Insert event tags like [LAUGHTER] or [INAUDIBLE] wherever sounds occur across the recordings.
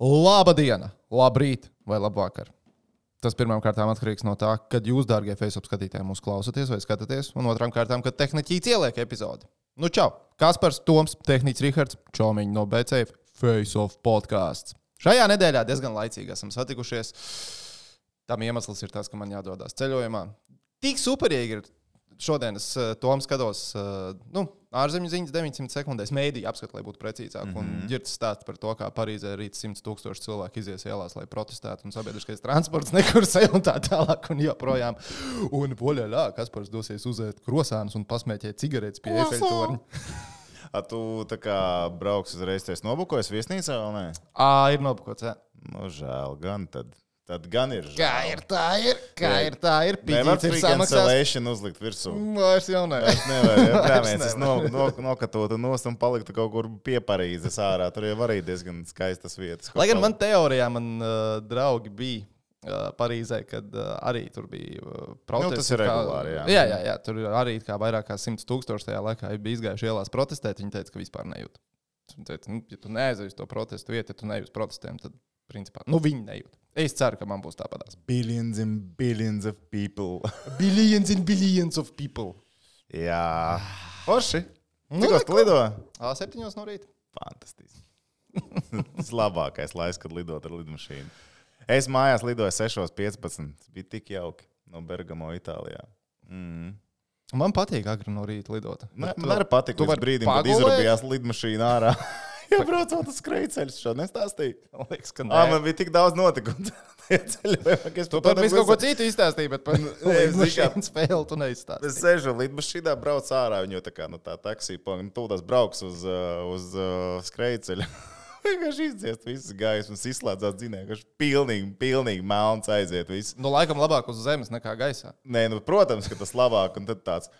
Laba diena, labrīt vai labvakar. Tas pirmām kārtām atkarīgs no tā, kad jūs, dārgie Facebook skatītāji, mūs klausāties vai skatāties, un otrām kārtām, kad tehniķis ieliek epizodi. Nu, čau! Kaspars, Toms, Tehnicis Rihards, Čomiņš no BCF, Face of podkāsts. Šajā nedēļā diezgan laicīgi esam satikušies. Tam iemesls ir tas, ka man jādodas ceļojumā. Tik superīgi ir šodien es uh, Tomu skatos, uh, nu, ārzemju ziņas 900 sekundēs, mēdī apskatu, lai būtu precīzāk. Mm -hmm. Un ģirts stāsta par to, kā Parīzē rīt 100 tūkstoši cilvēku izies ielās, lai protestētu, un sabiedriskais transports [LAUGHS] nekursē un tā tālāk. Un joprojām. Un poļā, kas par dosies uzēt krosānus un pasmēķēt cigaretes pie efektorņa. [LAUGHS] A tu tā kā brauks uzreiz, tas nobukojas viesnīcā vai nē? Ā, ir nobukots. Nu, žēl, gan tad. Tad gan ir. Kā žēl. ir tā, ir? Kā ir tā, ir? Pīķis ir cancellation uzlikt virsū. Vairs jau nē. Es nevaru, ja [LAUGHS] prāmēs, es no, no, nokatotu nost un paliktu kaut kur pie Parīzes ārā. Tur jau arī diezgan skaistas vietas. Lai gan man teorijā, man uh, draugi bija. Uh, Parīzē, kad uh, arī tur bija uh, protesti. Nu, tas ir kā- regulāri, jā. jā, jā, jā. Tur arī kā vairāk kā 100 tūkstoši tajā laikā bija izgājuši ielās protestēt. Viņi teica, ka vispār nejūt. Viņi teica, nu, ja tu neaizies to protestu vietu, ja tu uz protestiem, tad principā nu, viņi nejūt. Es ceru, ka man būs tāpatās. Billions and billions of people. [LAUGHS] Billions and billions of people. jā. Orši. Nu, Tikos tu lido? A7 no rīta. Fantastiski. [LAUGHS] Tas labākais laiks, kad lidot ar lidmašīnu. Es mājās lidoju 6.15. Bija tik jauki no Bergamo, Itālijā. Mm. Man patīk agri no rīta lidot. Man, man arī patīk, tu līdz vari brīdim, kad izrabījās lidmašīna ārā. [LAUGHS] [LAUGHS] Jā, braucot uz skrejceļu, šo nestāstīju. Man liekas, ka Ā, nē. man bija tik daudz notikumu. [LAUGHS] ceļojumā, es Tu pat visu kaut ko citu izstāstīji, bet par [LAUGHS] lidmašīnu spēli tu Es neizstāstīji. sēžu lidmašīnā, braucu ārā. Viņa jau tā kā nu, tā taksija, nu, tūlīt brauks uz, uz uh, skrejceļa. Vienkārši izdziest visas gaismas, izslēdzās dzinēju, ka pilnīgi, pilnīgi melns aiziet. Viss. Nu, laikam labāk uz zemes nekā gaisā. Nē, nu, protams, ka tas labāk. Un tad tāds.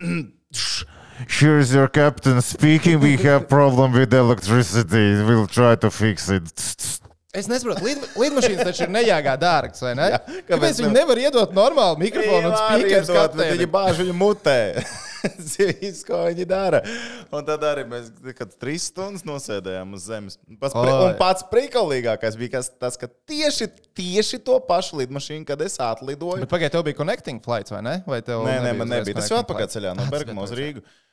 [CLEARS THROAT] Here's your captain speaking. We have problem with electricity. We'll try to fix it. Es nesaprotu, lid, lidmašīnas taču ir nejāgā dārgas, vai ne? Jā, Kāpēc kāpēc viņi ne- nevar iedot normālu mikrofonu un spīkeru Viņi bāž viņu mutē. [LAUGHS] Zīs, ko viņi dara. Un tad arī mēs trīs stundas nosēdējām uz zemes. Pats, pri, un pats prikalīgākais bija kas, tas, ka tieši, tieši to pašu lidmašīnu, kad es atlidoju. Bet pagaidi, tev bija connecting flights, vai ne? Vai tev Nē, nē, man nebija. Tas jau connecting atpakaļ ceļā no Bergamo uz. Rīgu. Un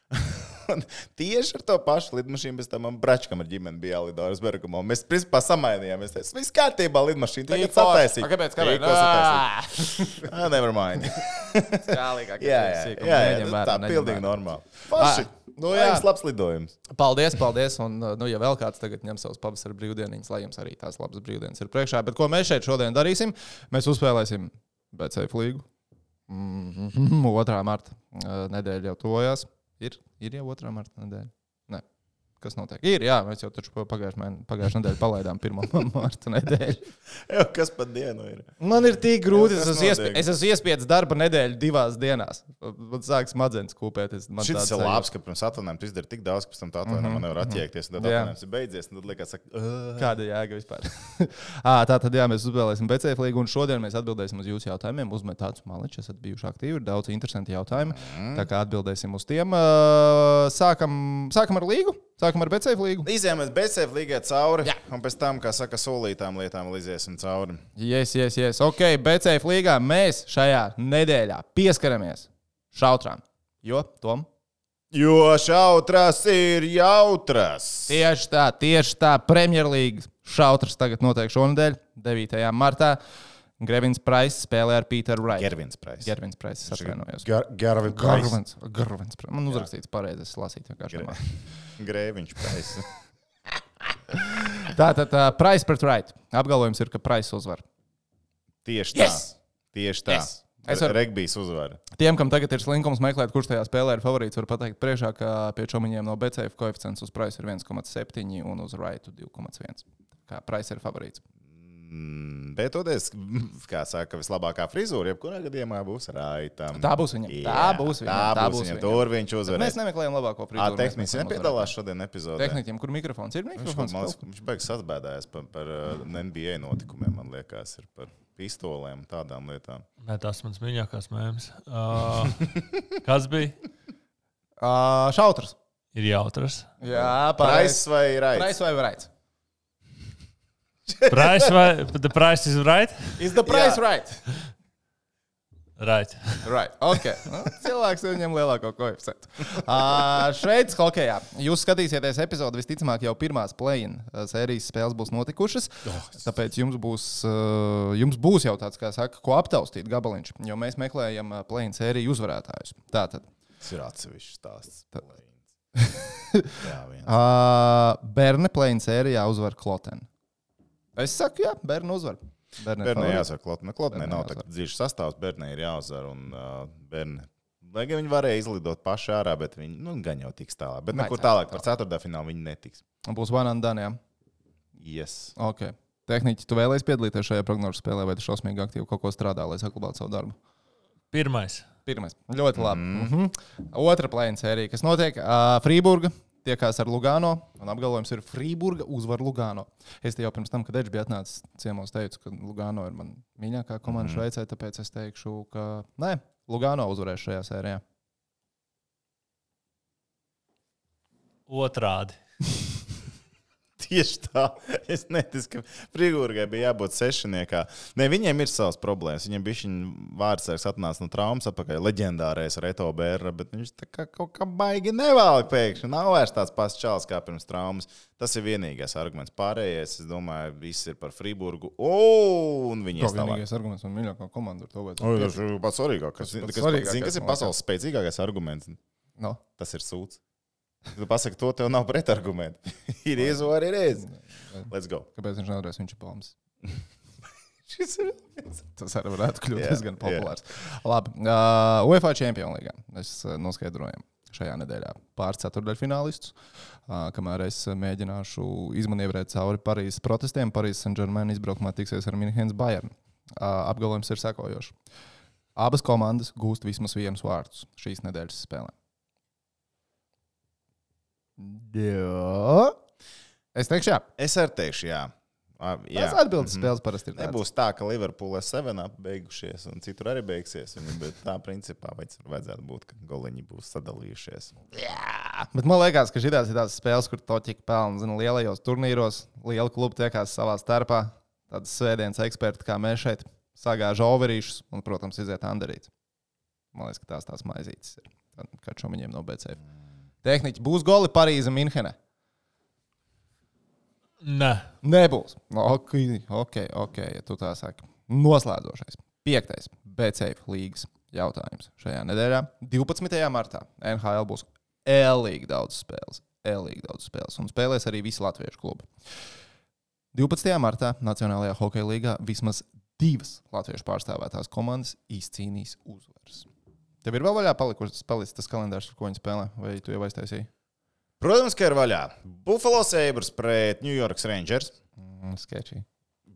Tieši ar to pašu lidmašīnu, bez tam man bračkam ar ģimeni bija jālido uz Bergamo. Mēs principā samainījāmies. Tas viss kārtībā, lidmašīna tagad sataisīja. Kāpēc? Kāpēc? Sataisīja. [LAUGHS] Ah, never mind. Jālīgāk. Jā, jā, jā, jā tā pilnīgi normāli. Paši. Nu, jā, jā. labs lidojums. Paldies, paldies. Un, nu, ja vēl kāds tagad ņem savus pavasara brīvdienas, lai jums arī tās labas brīvdienas ir priekšā. Bet ko mēs šeit šodien darīsim? Mēs uzspēlēsim BCF līgu. Mm -hmm. 2. marta uh, nedēļa jau tojās. Ir, ir jau 2. marta nedēļa. Kas notiek? Ir, jā, mēs jau pagājušajā nedēļā palaidām 1. [LAUGHS] marta nedēļu. [LAUGHS] Jā, kas pat dienu ir? Man ir tik grūti. Jā, Es esmu, iespie, es esmu iespiedis darba nedēļu divās dienās. Man sāk smadzenes kūpēties. Man Šis tāds ir labs, ka pirms atvaļinājuma tu izdari tik daudz, ka pēc tam tā atvaļinājuma nevar attiekties. un Tad Jā. atvaļinājums ir beidzies. Tad liekas, ka. "Ugh." Kāda jēga vispār? [LAUGHS] à, tā tad, jā, mēs uzspēlēsim BCF līgu, un šodien mēs atbildēsim uz jūsu jautājumiem. Uzmet tādus maliņus, esat bijuši aktīvi, ir daudz interesanti jautājumi. Mm. Tā kā atbildēsim uz tiem. Ā, Sākam, sākam ar līgu, sākam ar BCF līgu. Izejām mēs BCF līgai cauri, Jā. un pēc tam, kā saka, solītām lietām vēl iziesim cauri. Yes, yes, yes. Ok, BCF līgā mēs šajā nedēļā pieskaramies šautrām. Jo, Tom? Jo šautras ir jautras. Tieši tā, tieši tā. Premjerlīgas šautras tagad notiek šonadēļ, 9. martā. Grevins Price spēlē ar Pīteru Wright. Gervins Price. Gervins Price, atvainojos. Gervins Garvins. Garvins. Man uzrakstīts pareizi, es lasīju vienkārši. [LAUGHS] Grēviņš Price. [LAUGHS] Tā tad uh, Price pret Wright. Apgalvojums ir, ka Price uzvar. Tieši tā. Yes! Tieši tā. Yes! Es varu- Regbijs uzvar. Tiem, kam tagad ir slinkums meklēt, kurš tajā spēlē ir favorīts, var pateikt priekšā, ka pie čomiņiem no BCF koeficients uz Price ir 1,7 un uz Wright 2,1. Kā Price ir favorīts. Mm, Bet toties, [LAUGHS] kā saka, vislabākā frizūra, jebkurā gadījumā būs raitam. Tā būs viņam. Tā Jā, būs viņam. Tā tā būs viņam. Tur viņš Mēs uzvarēs. nemeklējam labāko frizūru. mēs meklējam nepiedalās šodien epizodē. Tehniķim, kur mikrofons ir? Viņš, Mikrofons man, kaut- viņš beigas atbēdājis par, par uh, NBA notikumiem, man liekas, ir par pistolēm, tādām lietām. Nē, tas mans mīļākais mēms. Uh, [LAUGHS] kas bija? Ā, Šautrs. Ir jautrs. Jā, Price vai Raits? Price vai Wright? Price vai the price is right? Is the price Jā. right? Right. Right. Okay. Nu, cilvēks viņam lielāko koeficientu. Uh, Šveicis hokeja. Jūs skatīsieties epizodi, visticamāk, jau pirmās play-in uh, sērijas spēles būs notikušas. Tāpēc jums būs, uh, jums būs jau tāds, kā saka, ko aptaustīt gabaliņš, jo mēs meklējam play-in sēriju uzvarētājus. Tātad. Tas ir atsevišķs stāsts. Jā, viens. Uh, Berne play-in sērijā uzvar Klotenu. Es saku, jā, Berne uzvar. Berne Bērnai favorīts. jāsaka, Klotnē. Klotnē Bērnai nav tāds dziļš sastāvs, bērnai ir jāuzvar. Un, uh, bērni, lai gan viņi varēja izlidot paši ārā, bet viņi nu, gan jau tiks tālāk. Bet nekur tālāk par ceturtdaļfinālu viņi netiks. Būs Vanandānā. Yes. Ok. Tehniķi, tu vēlēsies piedalīties šajā prognožu spēlē, vai tu šausmīgi aktīvi kaut ko strādā, lai saglabātu savu darbu? Pirmais. Pirmais. Ļoti labi. Mm. Mm -hmm. Otra plēna sērija, kas notiek uh, Frīburgā. Tiekās ar Lugano, un apgalvojums ir Frīburga uzvar Lugano. Es te jau pirms tam, kad Edžers bija atnācis ciemos, teicu, ka Lugano ir mana mīļākā komanda mm. Šveicē, tāpēc es teikšu, ka nē, Lugano uzvarēs šajā sērijā. Otrādi. [LAUGHS] Tieši tā. Es neticu, ka Frigūrai bija jābūt sešniekā. Ne, viņiem ir savas problēmas. Viņam bija šī vārdsargs atnāca no traumas atpakaļ. Leģendārais Reto Bērra, bet viņš tā kā kaut kā baigi nevēl pēkšņi. Nav vairs tāds pats čels kā pirms traumas. Tas ir vienīgais arguments. Pārējais, es domāju, viss ir par Friburgu. O, un viņi Tas ir tālāk. vienīgais arguments man mīļākā komanda. Tas ir pats svarīgākais. Tas ir pasaules spēcīgākais arguments? No. Tas ir sūds. Tu pasaki, to tev nav pretargumenti. [LAUGHS] ir iezvara, ir reiz. Let's go. Kāpēc viņš nevarēs viņš ir palms? Šis ir. Tas arī varētu kļūt Jā, diezgan populārs. Labi, uh, UEFA Champions League. Mēs uh, noskaidrojam šajā nedēļā pāris ceturdaļfinālistus. Uh, kamēr es mēģināšu izmanīvēt cauri Parīzes protestiem, Parīzes Saint-Germain izbraukumā tiksies ar Minhenes Bayern. Uh, apgalvojums ir sekojošs. Abas komandas gūst vismaz vienus vārdus šīs nedēļas spēlē. Jā. Es teikšu, jā. Es arī teikšu, jā. Jā. Tas atbildes Mhm. spēles parasti ir. tāds. Nebūs tā, ka Liverpoola 7 beigušies un citur arī beigsies. Viņi, bet tā principā vajadz- vajadzētu būt, ka goliņi būs sadalījušies. Bet man liekas, ka šīs ir tādas spēles, kur to ķika pelna zinu, lielajos turnīros. Liela kluba tiekās savā starpā. Tādas svētdienas eksperti, kā mēs šeit, sagāž overīšus un, protams, iziet andarīt. Man liekas, ka tās tās maizītes ir. Kā šo viņiem no BCF. Tehniķi būs goli Parīzē, Minhenē. Nē, Nebūs. Ok, ok, ok, ja tu tā saki. Noslēdzošais. Piektais BCF līgas jautājums šajā nedēļā. 12. martā NHL būs ēlīgi daudz spēles. Ēlīgi daudz spēles. Un spēlēs arī visi latviešu klubi. 12. martā Nacionālajā hokeja līgā vismaz divas latviešu pārstāvētās komandas izcīnīs uzvaras. Tev ir vēl vaļā palikušas, palicis tas kalendārs, ar ko viņi spēlē, vai tu jau aiztaisīji? Protams, ka ir vaļā. Buffalo Sabres pret New York Rangers, Mm, sketchy.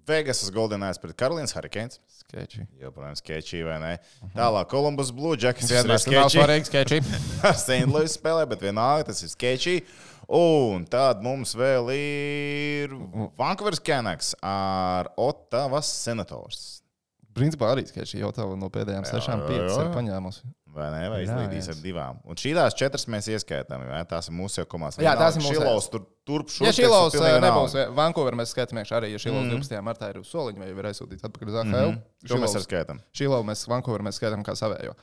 Vegasas Golden Knights pret Carolīnas Hurricanes. sketchy. Joprojām sketčī, vai ne? Tālāk Columbus Blue Jackets. Vienmēr Tas nav ir svarīgi, sketchy. [LAUGHS] ar St. Louis spēlē, bet vienalga tas ir sketčī. Un tad mums vēl ir Vankūveras Canucks ar Ottavas senators. Principā arī sketčī jau tā no pēdējām Jā, sešām jā, jā. ir paņēmusi. Vai ne? Vai Jā, izlaidīs jā. ar divām. Un šīs četras mēs ieskaitām. ne? Tās ir mūsu jau komandas. Jā, tās ir mūsu- Šilovs tur turp šurp. Ja lausa pilnīgi nebūs, vienalga. Vankūverā mēs skatāmies arī, ja šī lausa Mhm. 12. martā ir uz soliņa vai ir aizsūtīts atpakaļ uz AHL. To mēs arī skaitām. Šī lausa mēs Vankūverā mēs skatām kā savējo.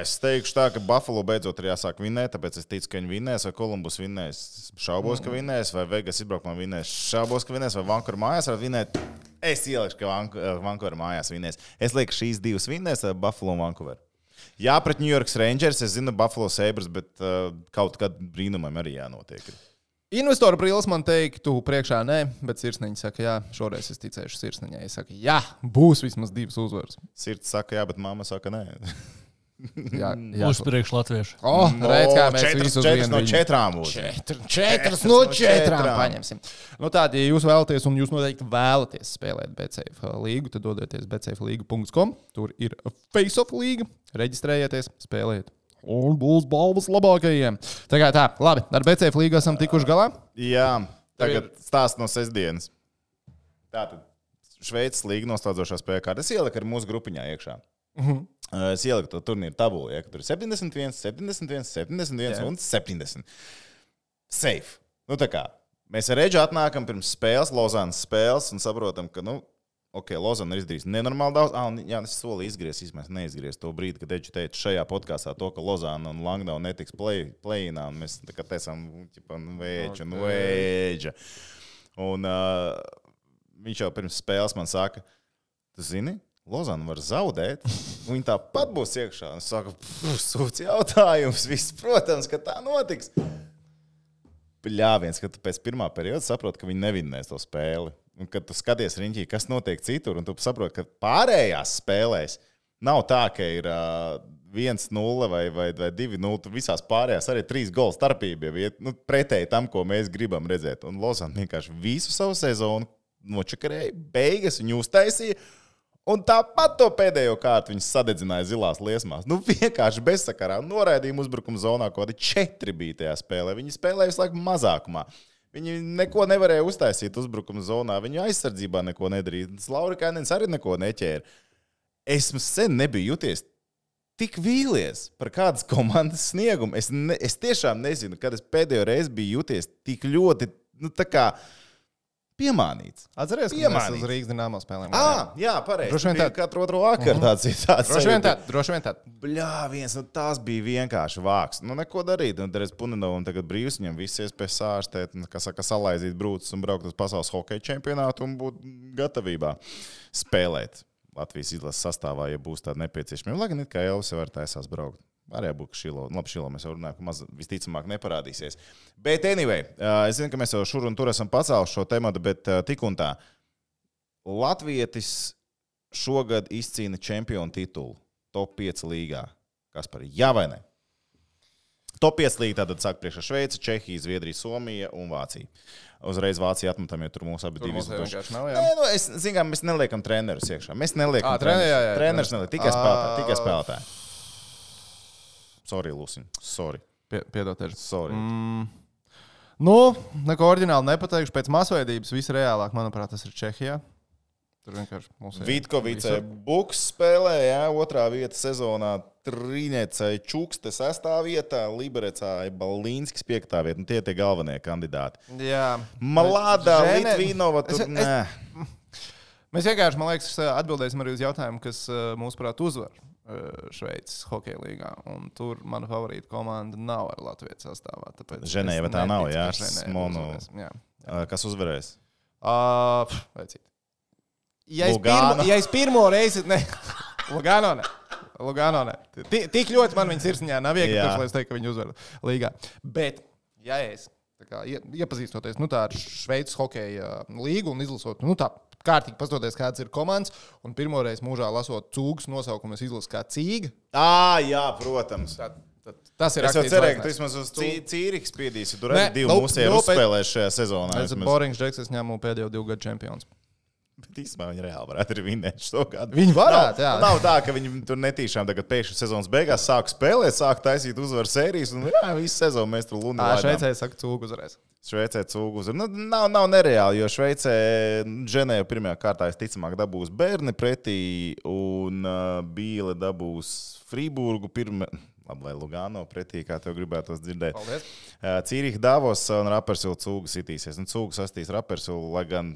Es teikšu tā, ka Buffalo beidzot ir jāsāk vinēt, tāpēc es ticu, ka viņi vinnēs, vai Kolumbus vinnēs. Šaubos, ka vinnēs, vai Vegas izbraukumā vinnēs. Šaubos, ka vinnēs, vai Vankūverā mājās var vinnēt. Es ielikšu, ka eh, Vankūverā mājās vinnēs. Es lieku, šīs divas vinnēs, vai Buffalo un Vankūverā. Jā, pret New York Rangers es zinu Buffalo Sabres, bet uh, kaut kad brīnumam arī jānotiek. Investoru brīlis man teiktu, priekšā nē, bet sirsniņa saka, jā, šoreiz es ticēšu sirsniņai. Es saku, jā, būs vismaz divas uzvaras. Sirds saka, jā, bet mamma saka, nē. [LAUGHS] Jā, jā. Uz priekšu latviešu. Oh, redz, kā mēs četras, visus četras vienu no četrām. Četr, Četras četras no no četrām četrām. paņemsim. Nu, tātad, ja jūs vēlaties, un jūs noteikti vēlaties spēlēt BCF līgu, tad dodieties BCFlīgu.com. Tur ir Face-off līga. Reģistrējieties, spēlējiet. Un būs balvas labākajiem. Tā kā tā, labi, ar BCF līgu esam tikuši galā. Jā, tagad stāsts no sestdienas. Tātad Šveices līga noslēdzošā spēlē, kāda es ieliku ar mūsu grupiņā iekšā. Uh -huh. Es ieliku to turnīru tabulu, ja, tur ir 71, 71, 71 Jā. un 70. Safe. Nu, tā kā Mēs ar Reģu atnākam pirms spēles, Lozānas spēles, un saprotam, ka, nu, ok, Lozana ir izdarījusi nenormāli daudz. Ah, un, jā, es soli izgriezt, mēs neizgriezt to brīdi, kad Reģis teica šajā podkāstā to, ka Lozāna un Langdau netiks play-inā, un mēs tā kā teicām, nu, vēģa, nu, vēģa. Un uh, viņš jau pirms spēles man saka, tu zini, Lozana var zaudēt. Viņa tāpat būs iekšā. Es saku, sūdz jautājums. Viss, protams, ka tā notiks. Bļāviens, ka tu pēc pirmā perioda saproti, ka viņi nevinnēs to spēli. Un kad tu skaties riņķī, kas notiek citur, un tu saproti, ka pārējās spēlēs nav tā, ka ir uh, 1-0 vai, vai, vai 2-0. Tur visās pārējās arī trīs golu starpība jau ir nu, pretēji tam, ko mēs gribam redzēt. Un Lozana vienkārši visu savu sezonu nočakarēja, beigas viņa uztaisīja. Un tāpat to pēdējo kārtu viņi sadedzināja zilās liesmās. Nu, vienkārši bezsakarā noraidījuma uzbrukuma zonā, ko arī četri bija tajā spēlē. Viņi spēlēja visu laiku mazākumā. Viņi neko nevarēja uztaisīt uzbrukuma zonā. Viņa aizsardzībā neko nedarīja. Laura Kainens arī neko neķēra. Esmu sen nebiju juties tik vīlies par kādas komandas sniegumu. Es, ne, es tiešām nezinu, kad es pēdējo reizi biju juties tik ļoti. Nu, tā kā, Piemānīts. Atcerieties, ka mēs uz Rīgas dīnāmo spēlēm. Ah, jā, pareizi. Droši vien Tur bija tā. Katru otru vakaru tāds ir tāds. Droši vien tā, droši vien tā. Bļā, viens no tās bija vienkārši vāks. Nu, neko darīt. Es puninu, un tagad brīvs viņam viss iespējas sārstēt, un, kā saka, salaizīt brūces un braukt uz pasaules hokeja čempionātu un būt gatavībā spēlēt Latvijas izlases sastāvā, ja būs tāda nepieciešamība. Lai gan it kā jau jau var taisās braukt. Arī būs šilo, labi, šilo mēs jau runājam, ka maz visticamāk neparādīsies. Bet, anyway, es zinu, ka mēs jau šur un tur esam pacēluši šo tematu, bet tik un tā. Latvietis šogad izcīna čempionu titulu top 5 līgā. Kas par jā vai ne? Top 5 līnija tātad sāk priekšā Šveice, Čehija, Zviedrija, Somija un Vācija. Uzreiz Vācija atmetam, jo tur mūsu abi nav. jā. Nē, nu, es zinu, mēs neliekam trenerus iekšā. Mēs neliekam Ā, trener- jā, jā, trenerus. treneris. Neliek, tikai spēlētāji. Tikai spēlētāji. Sorry, Lusin. Sorry. Pie- Piedod, Terz. Sorry. Mm. Nu, neko oriģināli nepateikšu. Pēc masveidības visreālāk, manuprāt, tas ir Čehijā. Tur vienkārši mums ir. Vitkovicē. Buks spēlē, jā, otrā vieta sezonā. Trīniecei Čukste sestā vietā, Liberecā Balīnskis piektā vieta. Nu, tie ir tie galvenie kandidāti. Jā. Malāda, Žene- Litvīnova, Es- tur es- nē. Mēs vienkārši, man liekas, atbildēsim arī uz jautājumu, kas eh, mūsuprāt uzvar Šveices hokeja līgā. Un tur mana favorīta komanda nav ar Latvijas sastāvā. Ženēva tā nav, jā, Smonu. uzvarēs. Jā. Ā, Kas uzvarēs? Uh, pf, vecīt. ja, es pirmo, ja es pirmo reizi. Ne, [LAUGHS] Lugano. Ne. Lugano ne. Ti- Tik ļoti man viņas sirsniņā nav viegli, Jā. lai es teiktu, ka viņi uzvar līgā. Bet, ja es kā, ie- iepazīstoties nu, ar Šveices hokeja līgu un izlasot, nu, tā kārtīgi pastoties, kādas ir komandas, un pirmoreiz mūžā lasot cūgas nosaukumu, es izlasu kā cīga. Ā, jā, protams. Tad, tad, tas ir Es jau cerēju, ka tu vismaz uz Cī- Cīriku spiedīsi. Tur arī divi nope, mūsu ir nope. uzspēlējuši šajā sezonā. Es esmu. Borings Džeks, es ņēmu pēdējo divu gadu čempions. Bet īstenībā viņi reāli varētu arī vinēt šo gadu. Viņi varētu, nav, jā. Nav tā, ka viņi tur netīšām tagad pēkšņi sezonas beigās sāk spēlēt, sāk taisīt uzvaru sērijas, un jā, visu sezonu mēs tur lunā. Tā Šveicē saka, cūga uzvarēs. Šveicē cūgu uzvaru. Nu, nav, nav nereāli, jo Šveicē Ženēva pirmajā kārtā visticamāk dabūs bērni pretī, un uh, Bīle dabūs Frīburgu pirmā. [LAUGHS] Labi, vai Lugano pretī, kā tev gribētos dzirdēt. Paldies. Cīrīka Davos un Rapersila cūga sitīsies. Un cūga sastīs Rapersilu, lai gan